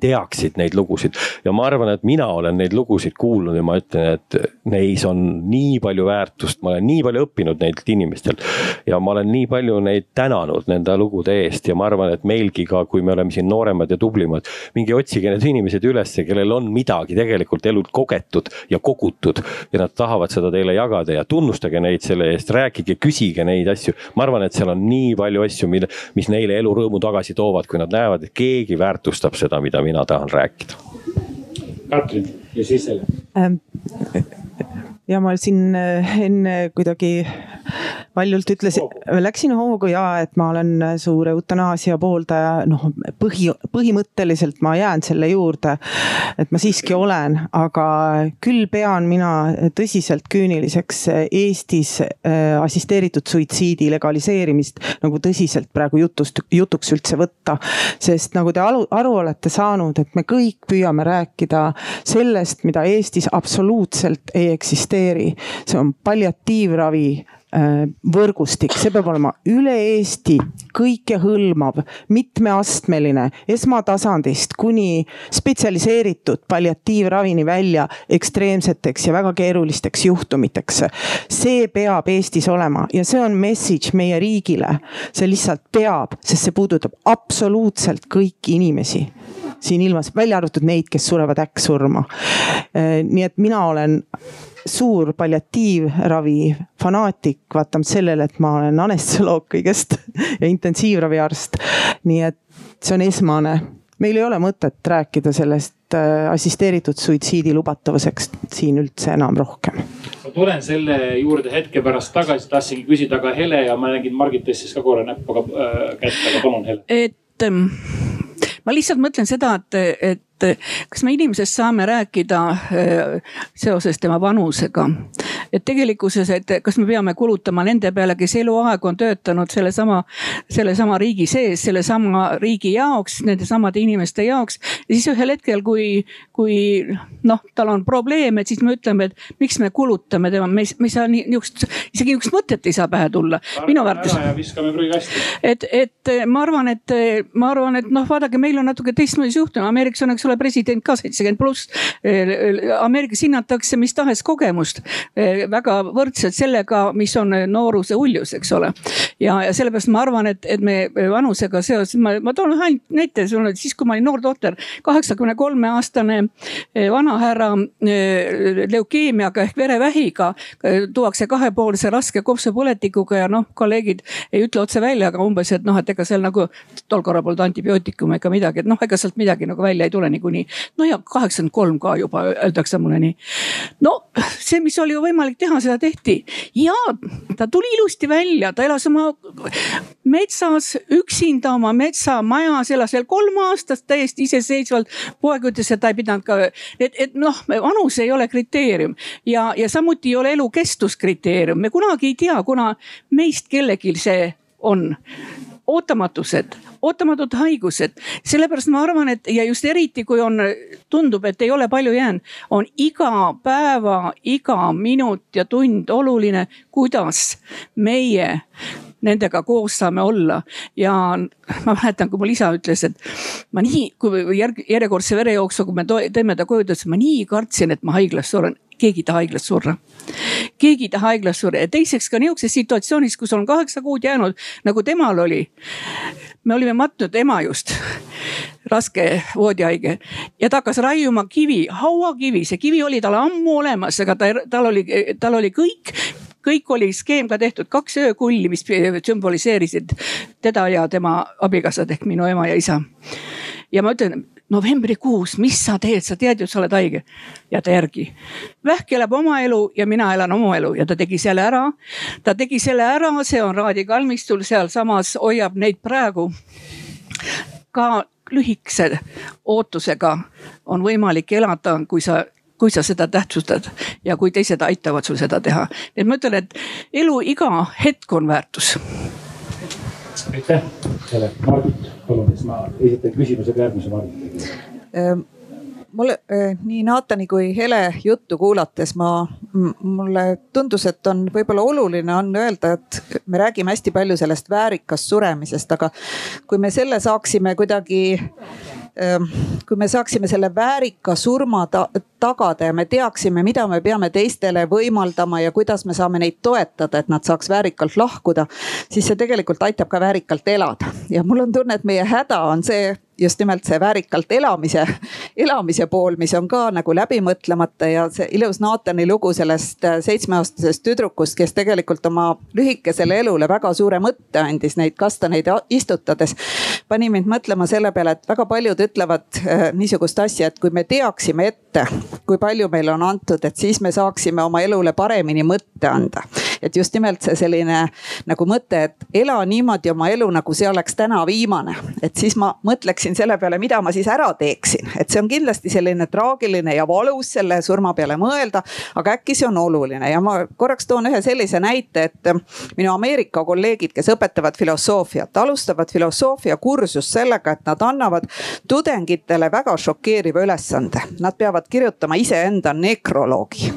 teaksid neid lugusid. ja ma arvan, et mina olen neid lugusid kuulnud ja ma ütlen, et neis on nii palju väärtust, ma olen nii palju õppinud neilt inimestelt. ja ma olen nii palju neid tänanud nende lugude eest ja ma arvan, et meilgi ka, kui me oleme siin nooremad ja tublimad. minge otsige need inimesed ülesse, kellel on midagi tegelikult elult kogetud ja kogutud ja nad tahavad seda teile jagada ja tunnustage neid selle eest, rääkige, küsige neid asju. ma arvan, et seal on nii palju asju, mille, mis neile elurõõmu tagasi toovad, kui nad näevad, et keegi väärtustab seda, mida mina tahan rääkida. Katrin ja siis Helen ähm, ja ma siin äh, enne kuidagi valjult ütlesin, läksin hoogu ja et ma olen suur eutanaasia pooldaja, noh põhi, põhimõtteliselt ma jään selle juurde. et ma siiski olen, aga küll pean mina tõsiselt küüniliseks Eestis äh, assisteeritud suitsiidi legaliseerimist nagu tõsiselt praegu jutust, jutuks üldse võtta. sest nagu te aru, aru olete saanud, et me kõik püüame rääkida sellest, mida Eestis absoluutselt ei eksisteeri. See on palliatiivravi Äh, võrgustik, see peab olema üle Eesti kõikehõlmav, mitmeastmeline, esmatasandist kuni spetsialiseeritud palliatiivravini välja ekstreemseteks ja väga keerulisteks juhtumiteks. see peab Eestis olema ja see on message meie riigile. see lihtsalt peab, sest see puudutab absoluutselt kõiki inimesi siin ilmas, välja arvatud neid, kes surevad äkksurma. Äh, nii et mina olen suur palliatiivravi fanaatik, vaatamata sellele, et ma olen anestesioloog kõigest ja intensiivraviarst. nii et see on esmane. meil ei ole mõtet rääkida sellest äh, assisteeritud suitsiidi lubatavuseks siin üldse enam rohkem. ma tulen selle juurde hetke pärast tagasi, tahtsingi küsida, aga Hele ja ma nägin, Margit tõstis ka korra näppu äh, kätt, aga palun Hele. et ähm, ma lihtsalt mõtlen seda, et, et kas me inimesest saame rääkida äh, seoses tema vanusega. et tegelikkuses, et kas me peame kulutama nende peale, kes eluaeg on töötanud sellesama, sellesama riigi sees, sellesama riigi jaoks, nende samade inimeste jaoks. ja siis ühel hetkel, kui, kui noh, tal on probleem, et siis me ütleme, et miks me kulutame tema, me ei, saa nii niisugust, isegi niisugust mõtet ei saa pähe tulla. minu vaates. viskame prügikasti. et, et ma arvan, et ma arvan, et noh, vaadake, meil on natuke teistmoodi suhtumine, Ameerikas on, eks ole, president ka seitsekümmend pluss. Ameerikas hinnatakse mis tahes kogemust väga võrdselt sellega, mis on nooruse uljus, eks ole. Ja, ja sellepärast ma arvan, et, et me vanusega seoses, ma, ma toon ühe näite, siis kui ma olin noor tohter, kaheksakümne kolme aastane vanahärra leukeemiaga ehk verevähiga tuuakse kahepoolse raske kopsupõletikuga ja noh, kolleegid ei ütle otse välja, aga umbes, et noh, et ega seal nagu tol korral polnud antibiootikume ega midagi, et noh, ega sealt midagi nagu välja ei tule niikuinii. no ja kaheksakümmend kolm ka juba öeldakse mulle nii. no see, mis oli ju võimalik teha, seda tehti ja ta tuli ilusti välja, ta elas oma metsas üksinda oma metsamajas, elas veel kolm aastat täiesti iseseisvalt. poeg ütles, et ta ei pidanud ka, et, et noh, vanus ei ole kriteerium. Ja, ja samuti ei ole elu kestus kriteerium, me kunagi ei tea, kuna meist kellelgi see on. Ootamatused, ootamatud haigused, sellepärast ma arvan, et ja just eriti, kui on, tundub, et ei ole palju jäänud, on iga päeva, iga minut ja tund oluline, kuidas meie nendega koos saame olla. ja ma mäletan, kui mul isa ütles, et ma nii, kui järg, järjekordse verejooksu, kui me teeme ta koju, ta ütles, ma nii kartsin, et ma haiglas suren keegi ei taha haiglas surra. keegi ei taha haiglas surra ja teiseks ka niisuguses situatsioonis, kus on kaheksa kuud jäänud, nagu temal oli. me olime matnud ema just, raske voodihaige ja ta hakkas raiuma kivi, hauakivi, see kivi oli tal ammu olemas, aga ta, tal oli, tal oli kõik kõik oli skeem ka tehtud, kaks öökulli, mis sümboliseerisid teda ja tema abikaasad ehk minu ema ja isa. ja ma ütlen novembrikuus, mis sa teed, sa tead ju, sa oled haige. jäta järgi. vähk elab oma elu ja mina elan oma elu ja ta tegi selle ära. ta tegi selle ära, see on Raadi kalmistul, sealsamas hoiab neid praegu ka lühikese ootusega on võimalik elada, kui sa kui sa seda tähtsustad ja kui teised aitavad sul seda teha. et ma ütlen, et elu iga hetk on väärtus. Aitäh selle, Margit, palun, siis ma esitan küsimuse ka järgmise Margitile ehm, mulle eh, nii Naatani kui Hele juttu kuulates ma, mulle tundus, et on võib-olla oluline on öelda, et me räägime hästi palju sellest väärikast suremisest, aga kui me selle saaksime kuidagi kui me saaksime selle väärika surma ta tagada ja me teaksime, mida me peame teistele võimaldama ja kuidas me saame neid toetada, et nad saaks väärikalt lahkuda, siis see tegelikult aitab ka väärikalt elada. ja mul on tunne, et meie häda on see, just nimelt see väärikalt elamise, elamise pool, mis on ka nagu läbi mõtlemata ja see ilus Naatani lugu sellest äh, seitsmeaastasest tüdrukust, kes tegelikult oma lühikesele elule väga suure mõtte andis neid kastaneid istutades. Pani mind mõtlema selle peale, et väga paljud ütlevad äh, niisugust asja, et kui me teaksime ette, kui palju meile on antud, et siis me saaksime oma elule paremini mõtte anda. Et just nimelt see selline nagu mõte, et ela niimoodi oma elu, nagu see oleks täna viimane, et siis ma mõtleks mõtleksin selle peale, mida ma siis ära teeksin. et see on kindlasti selline traagiline ja valus selle surma peale mõelda, aga äkki see on oluline ja ma korraks toon ühe sellise näite, et minu Ameerika kolleegid, kes õpetavad filosoofiat, alustavad filosoofiakursust sellega, et nad annavad tudengitele väga šokeeriva ülesande. Nad peavad kirjutama iseenda nekroloogi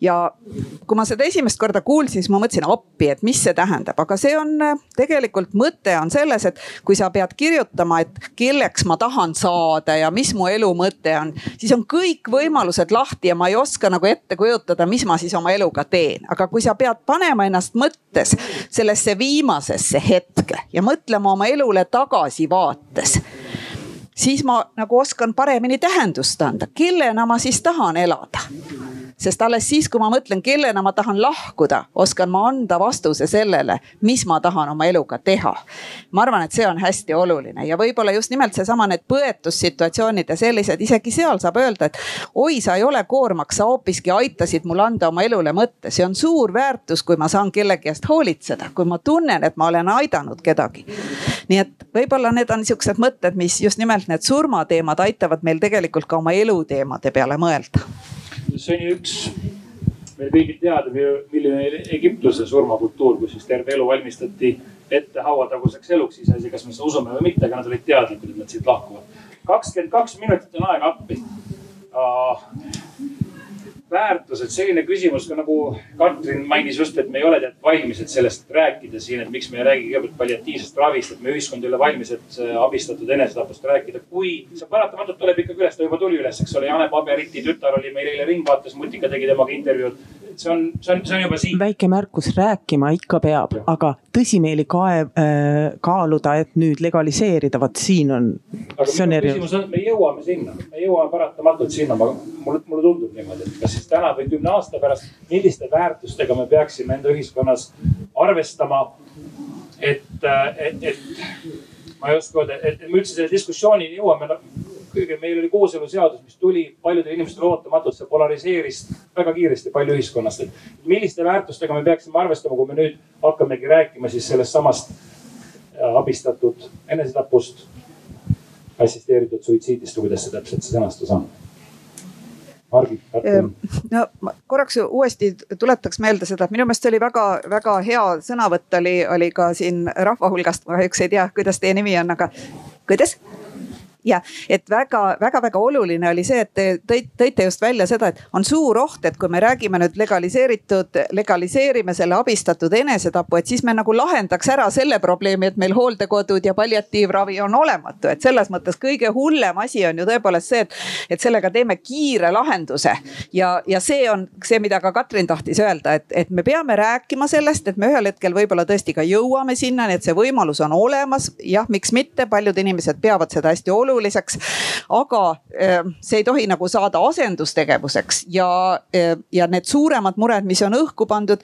ja kui ma seda esimest korda kuulsin, siis ma mõtlesin appi, et mis see tähendab, aga see on tegelikult mõte on selles, et kui sa pead kirjutama, et kelleks ma tahan saada ja mis mu elu mõte on, siis on kõik võimalused lahti ja ma ei oska nagu ette kujutada, mis ma siis oma eluga teen. aga kui sa pead panema ennast mõttes sellesse viimasesse hetke ja mõtlema oma elule tagasivaates siis ma nagu oskan paremini tähendust anda, kellena ma siis tahan elada sest alles siis, kui ma mõtlen, kellena ma tahan lahkuda, oskan ma anda vastuse sellele, mis ma tahan oma eluga teha. ma arvan, et see on hästi oluline ja võib-olla just nimelt seesama need põetussituatsioonid ja sellised, isegi seal saab öelda, et oi, sa ei ole koormaks, sa hoopiski aitasid mul anda oma elule mõtte, see on suur väärtus, kui ma saan kellegi eest hoolitseda, kui ma tunnen, et ma olen aidanud kedagi. nii et võib-olla need on niisugused mõtted, mis just nimelt need surmateemad aitavad meil tegelikult ka oma eluteemade peale mõelda. See on ju üks meil kõigil teada, milline Egiptuse surmakultuur, kus siis terve elu valmistati ette hauataguseks eluks, iseasi, kas me seda usume või mitte, aga nad olid teadlikud, et nad siit lahkuvad. kakskümmend kaks minutit on aega appi väärtused, selline küsimus ka nagu Katrin mainis just, et me ei ole tead valmis, et sellest rääkida siin, et miks me ei räägi kõigepealt palliatiivsest ravist, et meie ühiskond ei ole valmis, et abistatud enesetapust rääkida. kui see paratamatult tuleb ikkagi üles, ta juba tuli üles, eks ole, Jane Paberiti tütar oli meil eile Ringvaates, Mutika tegi temaga intervjuud see on, see on, see on juba siin. väike märkus, rääkima ikka peab, aga tõsimeeli kaev äh,, kaaluda, et nüüd legaliseerida, vot siin on. aga minu küsimus on, me jõuame sinna, me jõuame paratamatult sinna, mulle, mulle tundub niimoodi, et kas siis täna või kümne aasta pärast, milliste väärtustega me peaksime enda ühiskonnas arvestama. et, et, et ma ei oska öelda, et me üldse selle diskussioonini jõuame no, kuigi meil oli kooseluseadus, mis tuli paljudele inimestele ootamatult, see polariseeris väga kiiresti palju ühiskonnast. et milliste väärtustega me peaksime arvestama, kui me nüüd hakkamegi rääkima siis sellest samast äh, abistatud enesetapust, assisteeritud suitsiidist või kuidas see täpselt see sõnastus on? Margit, Katrin. no ma korraks uuesti tuletaks meelde seda, et minu meelest see oli väga-väga hea sõnavõtt oli, oli ka siin rahva hulgast, ma kahjuks ei tea, kuidas teie nimi on, aga kuidas? Ja et väga-väga-väga oluline oli see, et te tõite, just välja seda, et on suur oht, et kui me räägime nüüd legaliseeritud, legaliseerime selle abistatud enesetapu, et siis me nagu lahendaks ära selle probleemi, et meil hooldekodud ja palliatiivravi on olematu, et selles mõttes kõige hullem asi on ju tõepoolest see, et, et sellega teeme kiire lahenduse. ja, ja see on see, mida ka Katrin tahtis öelda, et, et me peame rääkima sellest, et me ühel hetkel võib-olla tõesti ka jõuame sinnani, et see võimalus on olemas. jah, miks mitte, paljud inimesed peavad seda hästi oluliseks oluliseks. aga ehm, see ei tohi nagu saada asendustegevuseks ja, ehm, ja need suuremad mured, mis on õhku pandud.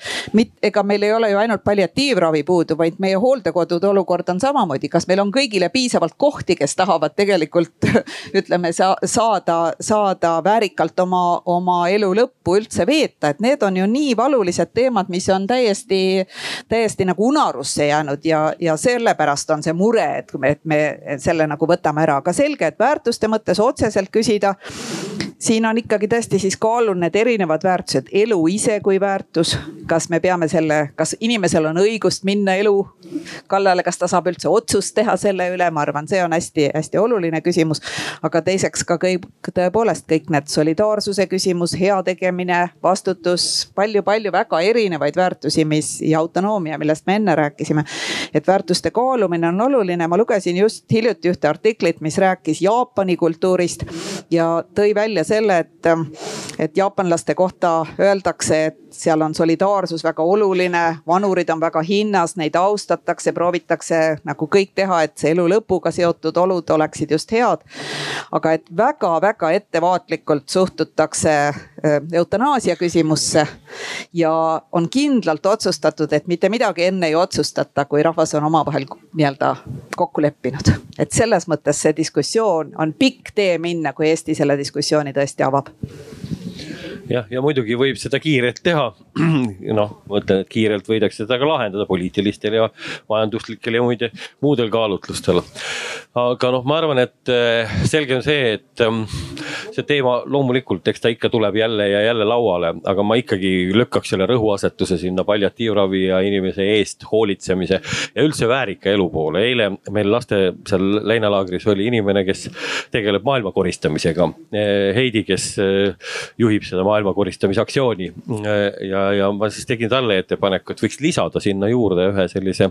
ega meil ei ole ju ainult palliatiivravi puudu, vaid meie hooldekodude olukord on samamoodi. kas meil on kõigile piisavalt kohti, kes tahavad tegelikult ütleme sa, saada, saada väärikalt oma, oma elu lõppu üldse veeta, et need on ju nii valulised teemad, mis on täiesti, täiesti nagu unarusse jäänud ja, ja sellepärast on see mure, et me, et me selle nagu võtame ära, aga selge, et väärtuste mõttes otseselt küsida siin on ikkagi tõesti siis kaalul need erinevad väärtused, elu ise kui väärtus. kas me peame selle, kas inimesel on õigust minna elu kallale, kas ta saab üldse otsust teha selle üle, ma arvan, see on hästi-hästi oluline küsimus. aga teiseks ka kõik tõepoolest kõik need solidaarsuse küsimus, heategemine, vastutus palju,, palju-palju väga erinevaid väärtusi, mis ja autonoomia, millest me enne rääkisime. et väärtuste kaalumine on oluline, ma lugesin just hiljuti ühte artiklit, mis rääkis Jaapani kultuurist ja tõi välja selle, et, et jaapanlaste kohta öeldakse, et seal on solidaarsus väga oluline, vanurid on väga hinnas, neid austatakse, proovitakse nagu kõik teha, et see elu lõpuga seotud olud oleksid just head. aga et väga-väga ettevaatlikult suhtutakse äh, eutanaasia küsimusse ja on kindlalt otsustatud, et mitte midagi enne ei otsustata, kui rahvas on omavahel nii-öelda kokku leppinud. et selles mõttes see diskussioon on pikk tee minna, kui Eesti selle diskussiooni tõesti avab jah, ja muidugi võib seda kiirelt teha. noh, mõtlen, et kiirelt võidakse seda ka lahendada poliitilistel ja majanduslikel ja muide muudel kaalutlustel. aga noh, ma arvan, et eh, selge on see, et ehm, see teema loomulikult, eks ta ikka tuleb jälle ja jälle lauale, aga ma ikkagi lükkaks selle rõhuasetuse sinna palliatiivravi ja inimese eest hoolitsemise ja üldse väärika elu poole. eile meil laste seal leinalaagris oli inimene, kes tegeleb maailma koristamisega. Eh, Heidi, kes eh, juhib seda maailma koristamise aktsiooni. ja, ja ma siis tegin talle ettepaneku, et võiks lisada sinna juurde ühe sellise,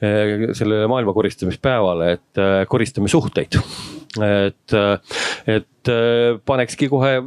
sellele maailma koristamispäevale, et koristame suhteid et, et panekski kohe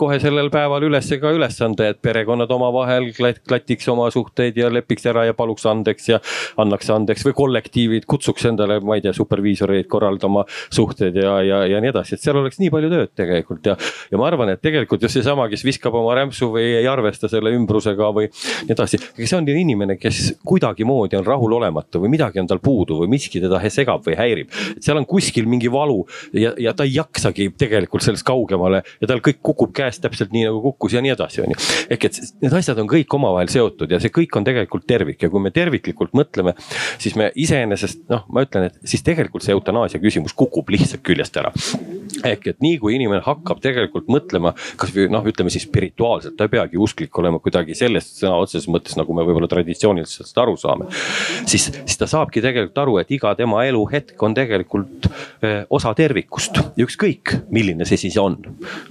kohe sellel päeval üles ka ülesande, et perekonnad omavahel klatiks oma suhteid ja lepiks ära ja paluks andeks ja annaks andeks või kollektiivid kutsuks endale, ma ei tea, superviisoreid korraldama suhteid ja, ja, ja nii edasi, et seal oleks nii palju tööd tegelikult ja. ja ma arvan, et tegelikult just seesama, kes viskab oma rämpsu või ei arvesta selle ümbrusega või nii edasi. see on ju inimene, kes kuidagimoodi on rahulolematu või midagi on tal puudu või miski teda segab või häirib. et seal on kuskil mingi valu ja, ja ta ei jaksagi tegelikult sellest kaugemale ja tal kõik kukub käest täpselt nii nagu kukkus ja nii edasi, on ju. ehk et need asjad on kõik omavahel seotud ja see kõik on tegelikult tervik ja kui me terviklikult mõtleme, siis me iseenesest noh, ma ütlen, et siis tegelikult see eutanaasia küsimus kukub lihtsalt küljest ära. Ehk et nii kui inimene hakkab tegelikult mõtlema kasvõi noh, ütleme siis spirituaalselt, ta ei peagi usklik olema kuidagi selles sõna otseses mõttes, nagu me võib-olla traditsiooniliselt aru saame. siis, siis ta saabki tegelikult aru, et iga tema eluhetk on tegelikult eh, osa tervikust ükskõik, milline see siis on.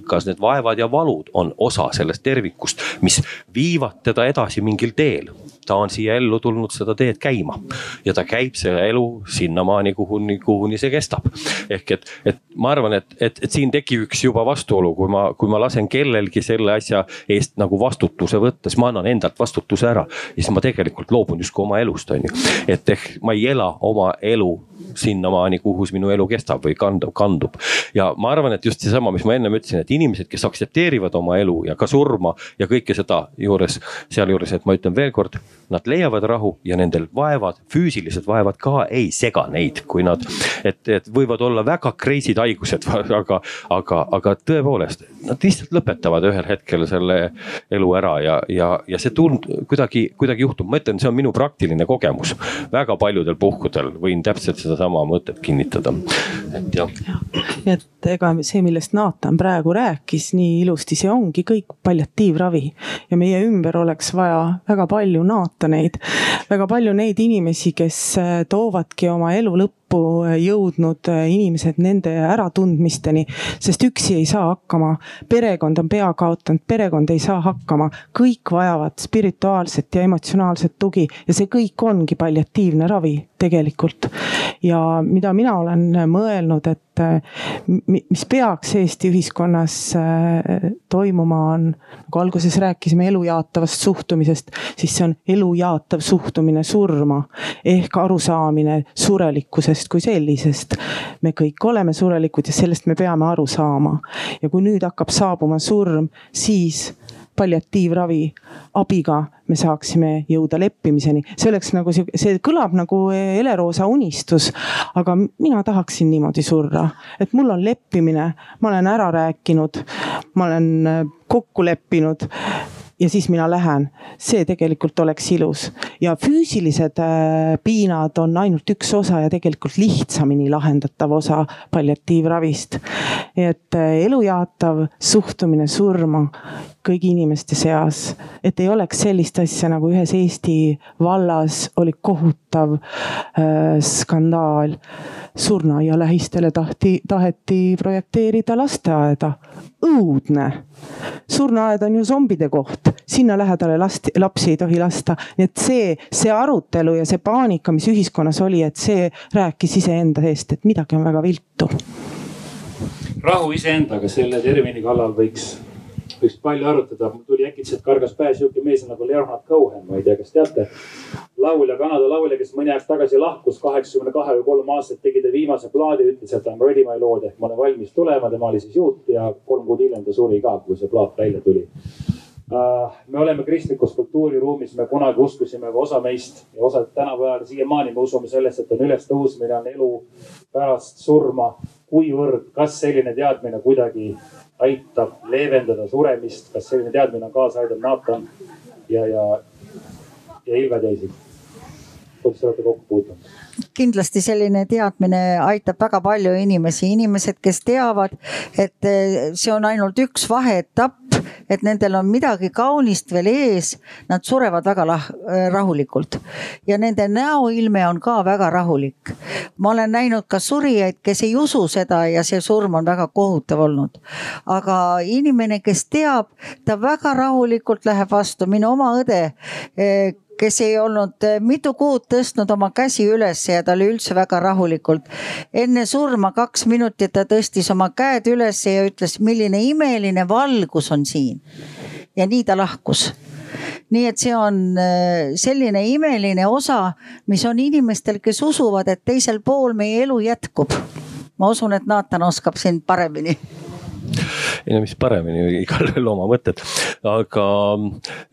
kas need vaevad ja valud on osa sellest tervikust, mis viivad teda edasi mingil teel ta on siia ellu tulnud seda teed käima ja ta käib selle elu sinnamaani, kuhuni, kuhuni see kestab. ehk et, et ma arvan, et, et, et siin tekib üks juba vastuolu, kui ma, kui ma lasen kellelgi selle asja eest nagu vastutuse võtta, siis ma annan endalt vastutuse ära. ja siis ma tegelikult loobun justkui oma elust, on ju. et ehk ma ei ela oma elu sinnamaani, kuhu minu elu kestab või kandub, kandub. ja ma arvan, et just seesama, mis ma ennem ütlesin, et inimesed, kes aktsepteerivad oma elu ja ka surma ja kõike seda juures, sealjuures, et ma ütlen veelkord, nad leiavad rahu ja nendel vaevad, füüsilised vaevad ka ei sega neid, kui nad, et, et võivad olla väga crazy'd haigused, aga, aga, aga tõepoolest, nad lihtsalt lõpetavad ühel hetkel selle elu ära ja, ja, ja see tund kuidagi, kuidagi juhtub, ma ütlen, see on minu praktiline kogemus. väga paljudel puhkudel võin täpselt sedasama mõtet kinnitada, et jah. et ega see, millest Naatan praegu rääkis nii ilusti, see ongi kõik palliatiivravi ja meie ümber oleks vaja väga palju Naataneid, väga palju neid inimesi, kes toovadki oma elu lõppu lõppu jõudnud inimesed nende äratundmisteni, sest üksi ei saa hakkama. perekond on pea kaotanud, perekond ei saa hakkama, kõik vajavad spirituaalset ja emotsionaalset tugi ja see kõik ongi palliatiivne ravi tegelikult. ja mida mina olen mõelnud, et mis peaks Eesti ühiskonnas äh, toimuma, on nagu alguses rääkisime elujaatavast suhtumisest, siis see on elujaatav suhtumine surma ehk arusaamine surelikkusest kui sellisest. me kõik oleme surelikud ja sellest me peame aru saama. ja kui nüüd hakkab saabuma surm, siis palliatiivravi abiga me saaksime jõuda leppimiseni. see oleks nagu see, see kõlab nagu Ele-Roosa unistus, aga mina tahaksin niimoodi surra, et mul on leppimine, ma olen ära rääkinud, ma olen kokku leppinud ja siis mina lähen. see tegelikult oleks ilus ja füüsilised äh, piinad on ainult üks osa ja tegelikult lihtsamini lahendatav osa palliatiivravist. et äh, elujaatav suhtumine surma kõigi inimeste seas, et ei oleks sellist asja nagu ühes Eesti vallas oli kohutav äh, skandaal surnuaia lähistele tahti, taheti projekteerida lasteaeda. õudne. surnuaed on ju zombide koht, sinna lähedale last, lapsi ei tohi lasta. nii et see, see arutelu ja see paanika, mis ühiskonnas oli, et see rääkis iseenda eest, et midagi on väga viltu. rahu iseendaga selle termini kallal võiks võiks palju arutada. mul tuli äkitselt kargas pähe sihuke mees nagu Leonard Cohen, ma ei tea, kas teate. laulja, Kanada laulja, kes mõni aeg tagasi lahkus, kaheksakümne kahe või kolm aastat tegi ta viimase plaadi, ütles, et I m ready my lord ehk ma olen valmis tulema. tema oli siis juut ja kolm kuud hiljem ta suri ka, kui see plaat välja tuli uh,. me oleme kristlikus kultuuriruumis, me kunagi uskusime osa meist ja osa tänapäeval siiamaani me usume sellesse, et on ülestõusmine, on elu pärast surma. kuivõrd, kas selline teadmine kuidagi aitab leevendada suremist, kas selline teadmine on kaasa aidanud Naatan ja, ja, ja Ilve teisi? kuidas te olete kokku puutunud? Kindlasti selline teadmine aitab väga palju inimesi, inimesed, kes teavad, et eh, see on ainult üks vaheetapp, et nendel on midagi kaunist veel ees, nad surevad väga lah-, eh, rahulikult ja nende näoilme on ka väga rahulik. ma olen näinud ka surijaid, kes ei usu seda ja see surm on väga kohutav olnud. aga inimene, kes teab, ta väga rahulikult läheb vastu, minu oma õde eh, kes ei olnud mitu kuud tõstnud oma käsi üles ja ta oli üldse väga rahulikult. enne surma kaks minutit ta tõstis oma käed üles ja ütles, milline imeline valgus on siin. ja nii ta lahkus nii et see on eh, selline imeline osa, mis on inimestel, kes usuvad, et teisel pool meie elu jätkub. ma usun, et Naatan oskab sind paremini mis paremini, igalühel oma mõtted. aga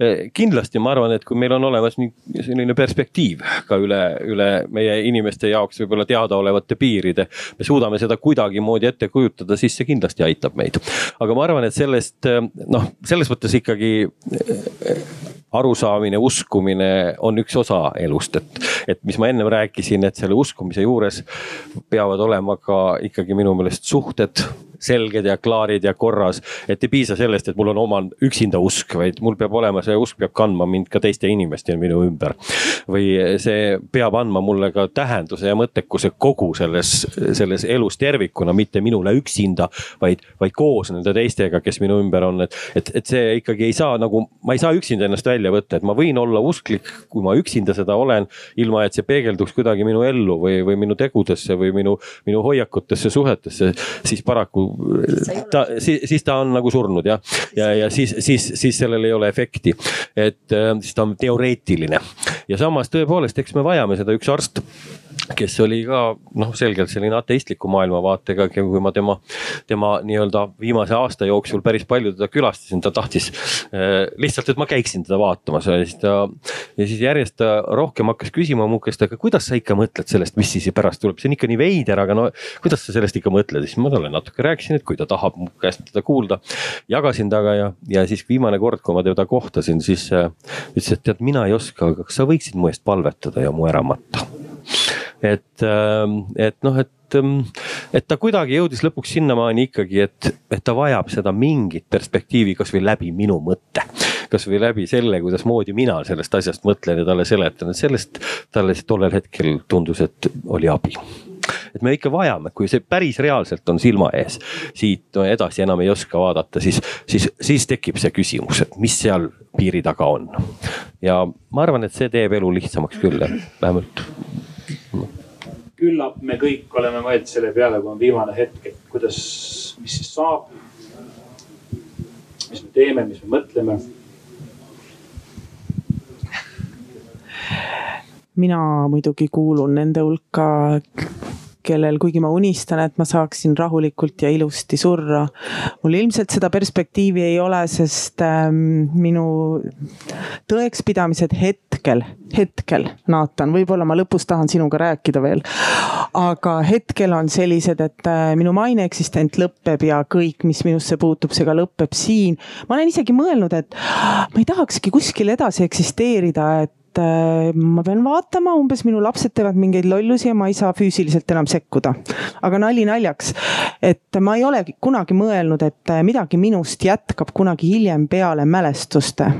eh, kindlasti ma arvan, et kui meil on olemas nii selline perspektiiv ka üle, üle meie inimeste jaoks võib-olla teadaolevate piiride. me suudame seda kuidagimoodi ette kujutada, siis see kindlasti aitab meid. aga ma arvan, et sellest noh, selles mõttes ikkagi arusaamine, uskumine on üks osa elust, et, et mis ma ennem rääkisin, et selle uskumise juures peavad olema ka ikkagi minu meelest suhted selged ja klaarid ja korras. et ei piisa sellest, et mul on oma üksinda usk, vaid mul peab olema, see usk peab kandma mind ka teiste inimesteni minu ümber. või see peab andma mulle ka tähenduse ja mõttekuse kogu selles, selles elus tervikuna, mitte minule üksinda, vaid, vaid koos nende teistega, kes minu ümber on, et, et, et see ikkagi ei saa nagu, ma ei saa üksinda ennast välja võtta, et ma võin olla usklik, kui ma üksinda seda olen, ilma et see peegelduks kuidagi minu ellu või, või minu tegudesse või minu, minu hoiakutesse, suhetesse, siis paraku ta, siis, siis ta on nagu surnud jah. ja, ja siis, siis, siis sellel ei ole efekti. et äh, siis ta on teoreetiline ja samas tõepoolest, eks me vajame seda, üks arst kes oli ka noh, selgelt selline ateistliku maailmavaatega, kui ma tema, tema nii-öelda viimase aasta jooksul päris palju teda külastasin, ta tahtis äh, lihtsalt, et ma käiksin teda vaatamas ja siis ta. ja siis järjest ta rohkem hakkas küsima mu käest, aga kuidas sa ikka mõtled sellest, mis siis pärast tuleb, see on ikka nii veider, aga no kuidas sa sellest ikka mõtled, siis ma talle natuke rääkisin, et kui ta tahab mu käest teda kuulda. jagasin temaga ja, ja siis viimane kord, kui ma teda kohtasin, siis äh, ütles, et tead, mina ei oska, aga kas sa võiksid mu eest palvetada ja mu ära matta et, ähm, et noh, et, ähm, et ta kuidagi jõudis lõpuks sinnamaani ikkagi, et, et ta vajab seda mingit perspektiivi kasvõi läbi minu mõtte. kasvõi läbi selle, kuidasmoodi mina sellest asjast mõtlen ja talle seletan, et sellest talle tollel hetkel tundus, et oli abi et me ikka vajame, kui see päris reaalselt on silma ees, siit edasi enam ei oska vaadata, siis, siis, siis tekib see küsimus, et mis seal piiri taga on. ja ma arvan, et see teeb elu lihtsamaks küll, vähemalt küllap me kõik oleme mõelnud selle peale, kui on viimane hetk, et kuidas, mis siis saab. mis me teeme, mis me mõtleme. mina muidugi kuulun nende hulka, kellel, kuigi ma unistan, et ma saaksin rahulikult ja ilusti surra. mul ilmselt seda perspektiivi ei ole, sest ähm, minu tõekspidamised hetkel, hetkel, Naatan, võib-olla ma lõpus tahan sinuga rääkida veel. aga hetkel on sellised, et äh, minu maine eksistent lõpeb ja kõik, mis minusse puutub, see ka lõpeb siin. ma olen isegi mõelnud, et ma ei tahakski kuskil edasi eksisteerida, et et äh, ma pean vaatama, umbes minu lapsed teevad mingeid lollusi ja ma ei saa füüsiliselt enam sekkuda. aga nali naljaks, et ma ei ole kunagi mõelnud, et äh, midagi minust jätkab kunagi hiljem peale mälestuste.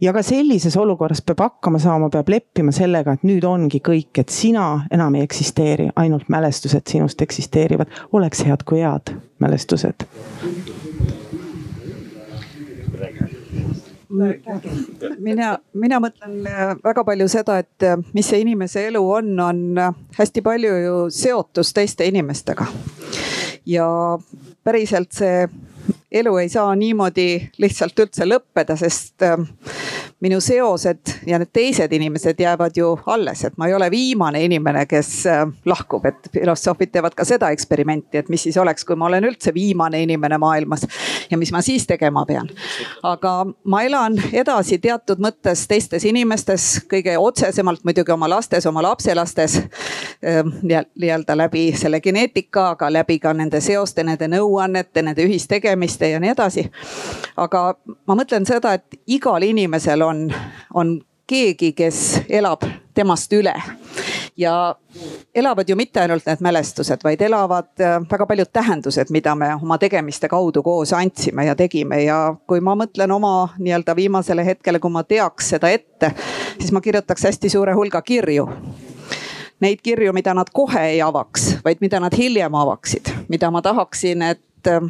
ja ka sellises olukorras peab hakkama saama, peab leppima sellega, et nüüd ongi kõik, et sina enam ei eksisteeri, ainult mälestused sinust eksisteerivad. oleks head kui head mälestused mina, mina mõtlen äh, väga palju seda, et äh, mis see inimese elu on, on äh, hästi palju ju seotus teiste inimestega. ja päriselt see elu ei saa niimoodi lihtsalt üldse lõppeda, sest minu seosed ja need teised inimesed jäävad ju alles, et ma ei ole viimane inimene, kes äh, lahkub, et filosoofid teevad ka seda eksperimenti, et mis siis oleks, kui ma olen üldse viimane inimene maailmas ja mis ma siis tegema pean. aga ma elan edasi teatud mõttes teistes inimestes, kõige otsesemalt muidugi oma lastes, oma lapselastes ähm, nii-öelda läbi selle geneetika, aga läbi ka nende seoste, nende nõuannete, nende ühistegemiste ja nii edasi. aga ma mõtlen seda, et igal inimesel on on, keegi, kes elab temast üle. ja elavad ju mitte ainult need mälestused, vaid elavad äh, väga paljud tähendused, mida me oma tegemiste kaudu koos andsime ja tegime ja kui ma mõtlen oma nii-öelda viimasele hetkele, kui ma teaks seda ette, siis ma kirjutaks hästi suure hulga kirju neid kirju, mida nad kohe ei avaks, vaid mida nad hiljem avaksid, mida ma tahaksin, et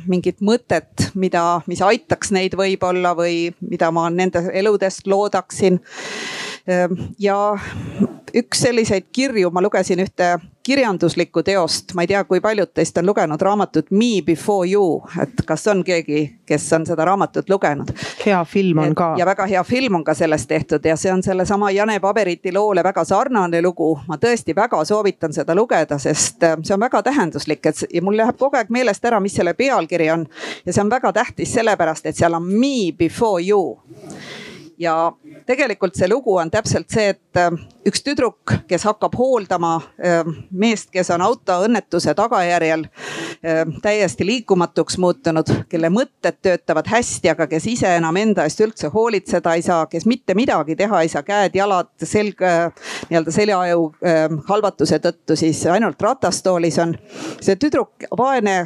mingit mõtet, mida, mis aitaks neid võib-olla või mida ma nende eludest loodaksin. ja üks selliseid kirju, ma lugesin ühte kirjanduslikku teost, ma ei tea, kui paljud teist on lugenud raamatut Me before you, et kas on keegi, kes on seda raamatut lugenud? hea film on ka. ja väga hea film on ka sellest tehtud ja see on sellesama Jane Paberiti loole väga sarnane lugu. ma tõesti väga soovitan seda lugeda, sest äh, see on väga tähenduslik, et ja mul läheb kogu aeg meelest ära, mis selle pealkiri on. ja see on väga tähtis sellepärast, et seal on me before you ja tegelikult see lugu on täpselt see, et äh, üks tüdruk, kes hakkab hooldama äh, meest, kes on autoõnnetuse tagajärjel äh, täiesti liikumatuks muutunud, kelle mõtted töötavad hästi, aga kes ise enam enda eest üldse hoolitseda ei saa, kes mitte midagi teha ei saa, käed-jalad, selg, nii-öelda seljaaju halvatuse tõttu siis ainult ratastoolis on. see tüdruk, vaene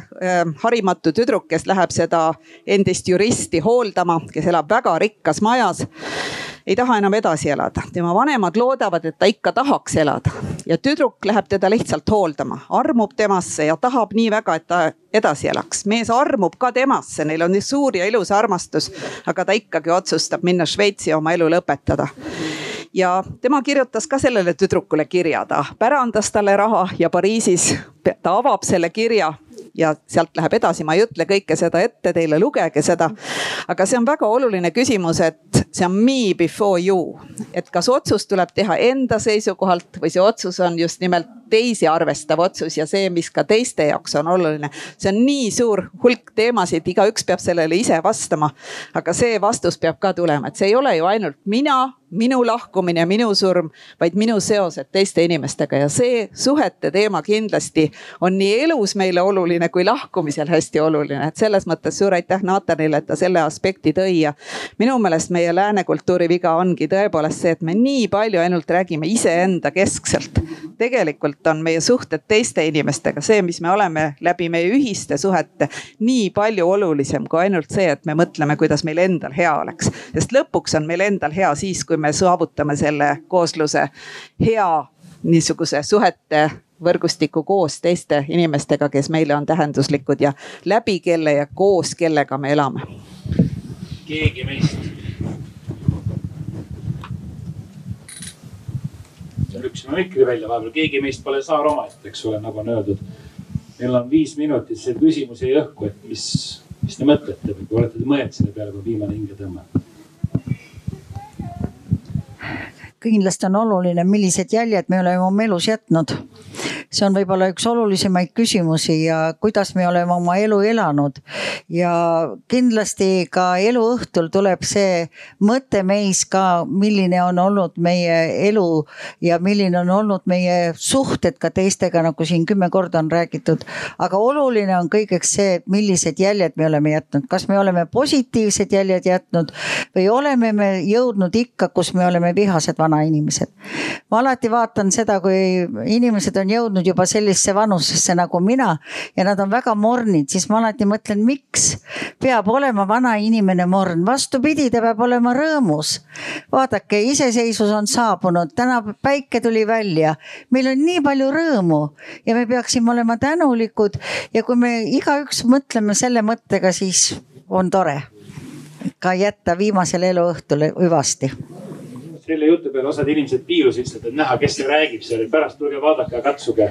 harimatu tüdruk, kes läheb seda endist juristi hooldama, kes elab väga rikkas majas ei taha enam edasi elada. tema vanemad loodavad, et ta ikka tahaks elada. Ja tüdruk läheb teda lihtsalt hooldama, armub temasse ja tahab nii väga, et ta edasi elaks. mees armub ka temasse, neil on nii suur ja ilus armastus, aga ta ikkagi otsustab minna Šveitsi oma elu lõpetada. Ja tema kirjutas ka sellele tüdrukule kirja, ta pärandas talle raha ja Pariisis ta avab selle kirja ja sealt läheb edasi, ma ei ütle kõike seda ette teile, lugege seda. aga see on väga oluline küsimus, et see on me before you, et kas otsus tuleb teha enda seisukohalt või see otsus on just nimelt teisi arvestav otsus ja see, mis ka teiste jaoks on oluline. see on nii suur hulk teemasid, igaüks peab sellele ise vastama. aga see vastus peab ka tulema, et see ei ole ju ainult mina, minu lahkumine, minu surm, vaid minu seosed teiste inimestega ja see suhete teema kindlasti on nii elus meile oluline kui lahkumisel hästi oluline. et selles mõttes suur aitäh Natanile, et ta selle aspekti tõi ja minu meelest meie lääne kultuuri viga ongi tõepoolest see, et me nii palju ainult räägime iseenda keskselt. tegelikult on meie suhted teiste inimestega, see, mis me oleme läbi meie ühiste suhete, nii palju olulisem kui ainult see, et me mõtleme, kuidas meil endal hea oleks. sest lõpuks on meil endal hea siis, kui me saavutame selle koosluse hea niisuguse suhete võrgustiku koos teiste inimestega, kes meile on tähenduslikud ja läbi kelle ja koos kellega me elame. keegi meist lükkasime mikri välja, vahepeal keegi meist pole saar omaette, eks ole, nagu on öeldud. meil on viis minutit, see küsimus jäi õhku, et mis, mis te mõtlete või olete te mõelnud selle peale, kui viimane hingetõmme? Kindlasti on oluline, millised jäljed me oleme oma elus jätnud see on võib-olla üks olulisemaid küsimusi ja kuidas me oleme oma elu elanud. ja kindlasti ka elu õhtul tuleb see mõte meis ka, milline on olnud meie elu ja milline on olnud meie suhted ka teistega, nagu siin kümme korda on räägitud. aga oluline on kõigeks see, millised jäljed me oleme jätnud, kas me oleme positiivsed jäljed jätnud või oleme me jõudnud ikka, kus me oleme vihased vanainimesed. ma alati vaatan seda, kui inimesed on jõudnud juba sellisesse vanusesse nagu mina ja nad on väga mornid, siis ma alati mõtlen, miks peab olema vana inimene morn, vastupidi, ta peab olema rõõmus. vaadake, iseseisvus on saabunud, täna päike tuli välja, meil on nii palju rõõmu ja me peaksime olema tänulikud ja kui me igaüks mõtleme selle mõttega, siis on tore ka jätta viimasele eluõhtule hüvasti selle jutu peale osad inimesed piilusid, ütlesid, et näha, kes see räägib seal, pärast tulge vaadake ja katsuge.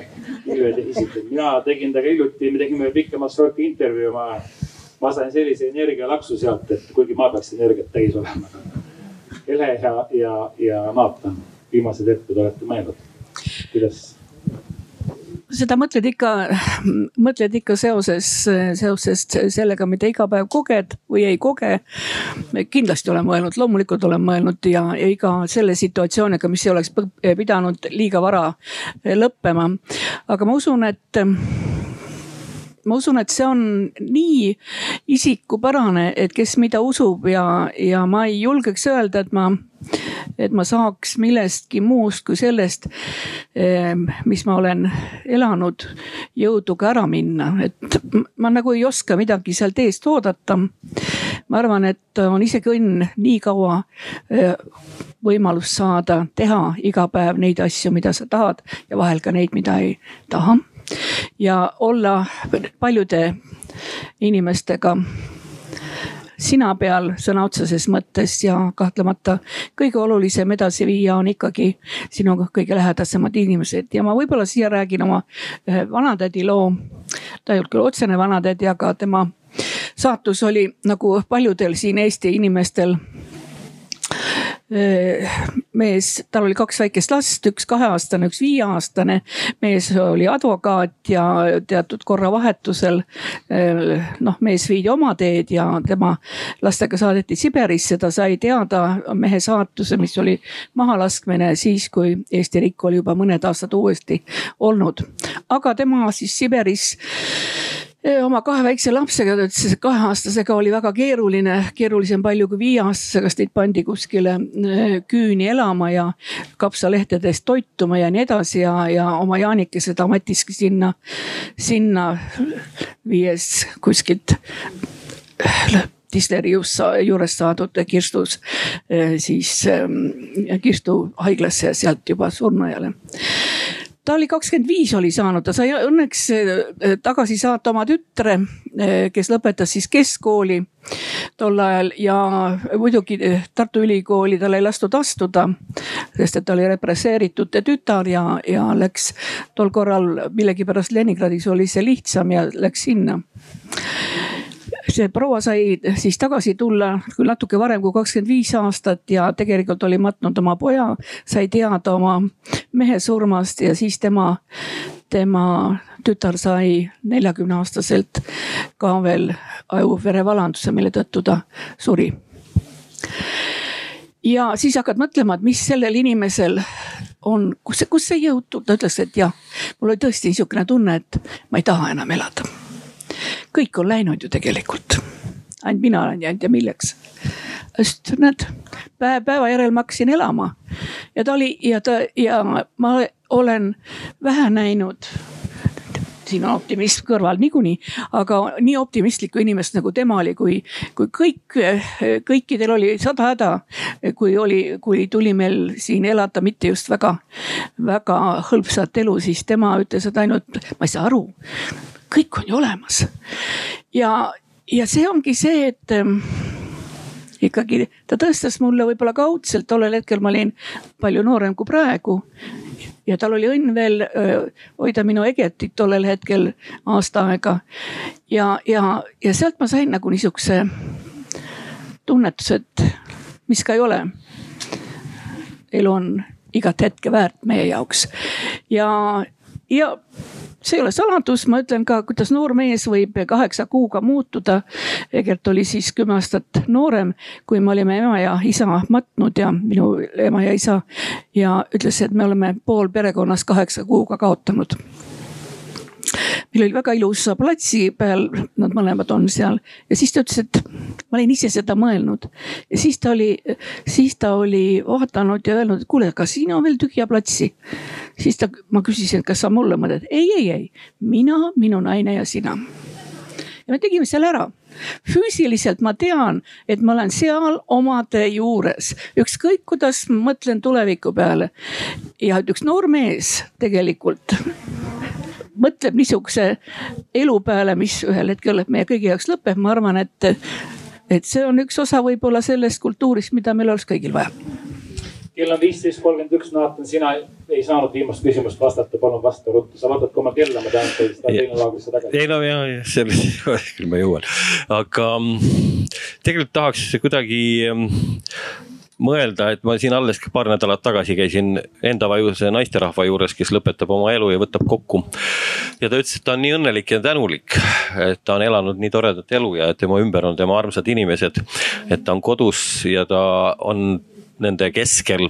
mina tegin temaga hiljuti, me tegime pikemat sorti intervjuu, ma, ma sain sellise energialaksu sealt, et kuigi ma peaks energiat täis olema. Hele ja, ja, ja Naatan, viimased hetked olete mõelnud, kuidas seda mõtled ikka, mõtled ikka seoses, seoses sellega, mida iga päev koged või ei koge. kindlasti olen mõelnud, loomulikult olen mõelnud ja, ja iga selle situatsiooniga, mis ei oleks pidanud liiga vara lõppema. aga ma usun, et ma usun, et see on nii isikupärane, et kes mida usub ja, ja ma ei julgeks öelda, et ma et ma saaks millestki muust kui sellest, ehm, mis ma olen elanud, jõudu ka ära minna, et ma nagu ei oska midagi sealt eest oodata. ma arvan, et on isegi õnn nii kaua võimalust saada teha iga päev neid asju, mida sa tahad ja vahel ka neid, mida ei taha. Ja olla paljude inimestega sina peal sõna otseses mõttes ja kahtlemata kõige olulisem edasiviija on ikkagi sinu kõige lähedasemad inimesed ja ma võib-olla siia räägin oma ühe vanatädi loo. ta ei olnud küll otsene vanatädi, aga tema saatus oli nagu paljudel siin Eesti inimestel mees, tal oli kaks väikest last, üks kaheaastane, üks viieaastane. mees oli advokaat ja teatud korra vahetusel noh, mees viidi oma teed ja tema lastega saadeti Siberisse, ta sai teada mehe saatuse, mis oli mahalaskmine siis, kui Eesti riik oli juba mõned aastad uuesti olnud. aga tema siis Siberis oma kahe väikse lapsega, ta ütles, et kaheaastasega oli väga keeruline, keerulisem palju kui viieaastasega, sest neid pandi kuskile küüni elama ja kapsalehtedest toituma ja nii edasi ja, ja oma Jaanikese ta matiski sinna, sinna viies kuskilt Disleri juurest saadud kirstus siis Kirstu haiglasse ja sealt juba surnujale ta oli kakskümmend viis oli saanud, ta sai õnneks eh, tagasi saata oma tütre, eh, kes lõpetas siis keskkooli tol ajal. Ja muidugi eh, Tartu Ülikooli tal ei lastud astuda, sest et ta oli represseeritud tütar ja, ja läks tol korral millegipärast Leningradis oli see lihtsam ja läks sinna see proua sai siis tagasi tulla küll natuke varem kui kakskümmend viis aastat ja tegelikult oli matnud oma poja, sai teada oma mehe surmast ja siis tema, tema tütar sai neljakümne aastaselt ka veel ajuverevalanduse, mille tõttu ta suri. Ja siis hakkad mõtlema, et mis sellel inimesel on, kus see, kus see jõud tuleb, ta ütles, et jah, mul oli tõesti niisugune tunne, et ma ei taha enam elada kõik on läinud ju tegelikult. ainult mina olen jäänud ja milleks. sest näed, päev päeva järel ma hakkasin elama ja ta oli ja ta ja ma olen vähe näinud siin on optimism kõrval niikuinii, aga nii optimistlikku inimest nagu tema oli, kui, kui kõik, kõikidel oli sada häda. kui oli, kui tuli meil siin elada mitte just väga, väga hõlpsat elu, siis tema ütles, et ainult, ma ei saa aru kõik on ju olemas. ja, ja see ongi see, et ähm, ikkagi ta tõstas mulle võib-olla kaudselt, tollel hetkel ma olin palju noorem kui praegu. ja tal oli õnn veel öö, hoida minu Egetit tollel hetkel aasta aega. ja, ja, ja sealt ma sain nagu niisuguse tunnetuse, et mis ka ei ole. elu on igat hetke väärt meie jaoks ja, ja see ei ole saladus, ma ütlen ka, kuidas noor mees võib kaheksa kuuga muutuda. Egert oli siis kümme aastat noorem, kui me olime ema ja isa matnud ja minu ema ja isa. Ja ütles, et me oleme pool perekonnast kaheksa kuuga kaotanud meil oli väga ilus platsi peal, nad mõlemad on seal ja siis ta ütles, et ma olin ise seda mõelnud. ja siis ta oli, siis ta oli vaadanud ja öelnud, et kuule, aga siin on veel tühja platsi. siis ta, ma küsisin, kas sa mulle mõtled, ei, ei, ei, mina, minu naine ja sina. ja me tegime selle ära füüsiliselt ma tean, et ma olen seal omade juures, ükskõik kuidas mõtlen tuleviku peale. ja üks noor mees tegelikult mõtleb niisuguse elu peale, mis ühel hetkel meie kõigi jaoks lõpeb, ma arvan, et, et see on üks osa võib-olla sellest kultuurist, mida meil oleks kõigil vaja. Kell on viisteist kolmkümmend üks, Naatan, sina ei saanud viimast küsimust vastata, palun vasta ruttu, sa vaatad ka oma kella, ma tean, et sa teine laagris tagasi. ei no ja, sellest küll ma jõuan, aga mm, tegelikult tahaks kuidagi mm, mõelda, et ma siin alles paar nädalat tagasi käisin enda vajuse naisterahva juures, kes lõpetab oma elu ja võtab kokku. ja ta ütles, et ta on nii õnnelik ja tänulik, et ta on elanud nii toredat elu ja tema ümber on tema armsad inimesed. et ta on kodus ja ta on nende keskel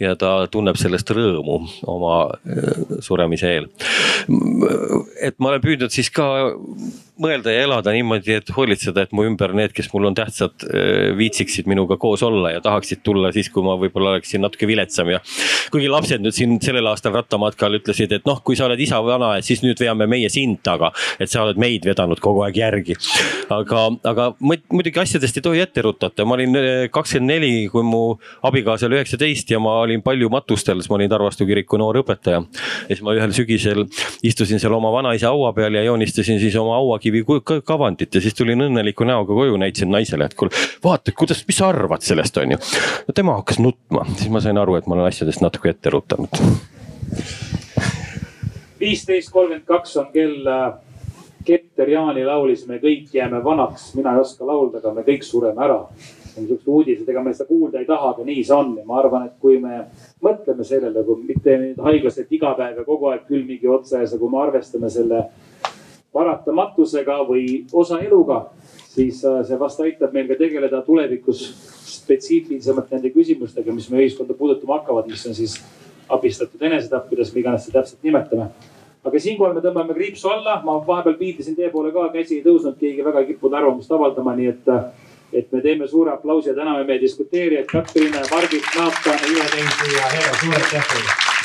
ja ta tunneb sellest rõõmu oma äh, suremise eel. et ma olen püüdnud siis ka mõelda ja elada niimoodi, et hoolitseda, et mu ümber need, kes mul on tähtsad, äh, viitsiksid minuga koos olla ja tahaksid tulla siis, kui ma võib-olla oleksin natuke viletsam ja. kuigi lapsed nüüd siin sellel aastal rattamatkal ütlesid, et noh, kui sa oled isa vana, et siis nüüd veame meie sind taga. et sa oled meid vedanud kogu aeg järgi. aga, aga muidugi asjadest ei tohi ette rutata, ma olin äh, kakskümmend neli, kui mu abikaasa oli üheksateist ja ma olin palju matustel, siis ma olin Tarvastu kiriku noor õpetaja. ja siis ma ühel sügisel istusin seal oma vanaisa haua peal ja joonistasin siis oma hauakivi kavandit ja siis tulin õnneliku näoga koju, näitasin naisele, et kuule, vaata, kuidas, mis sa arvad sellest, on ju. no tema hakkas nutma, siis ma sain aru, et ma olen asjadest natuke ette rutanud. viisteist kolmkümmend kaks on kell. Keter Jaani laulis, me kõik jääme vanaks, mina ei oska laulda, aga me kõik sureme ära on siuksed uudised, ega me seda kuulda ei taha, aga nii see on ja ma arvan, et kui me mõtleme sellele, kui mitte nüüd haiglaselt iga päev ja kogu aeg küll mingi otseas ja kui me arvestame selle paratamatusega või osa eluga, siis äh, see vast aitab meil ka tegeleda tulevikus spetsiifilisemalt nende küsimustega, mis meie ühiskonda puudutama hakkavad, mis on siis abistatud enesetapp, kuidas me iganes seda täpselt nimetame aga siinkohal me tõmbame kriipsu alla, ma vahepeal viitasin teie poole ka, käsi ei tõusnud, keegi väga ei kippunud arvamust avaldama, nii et äh, et me teeme suure aplausi ja täname meie diskuteerijaid Katrin, Margit, Naatan, ühe teisi ja Hero, suur aitäh teile.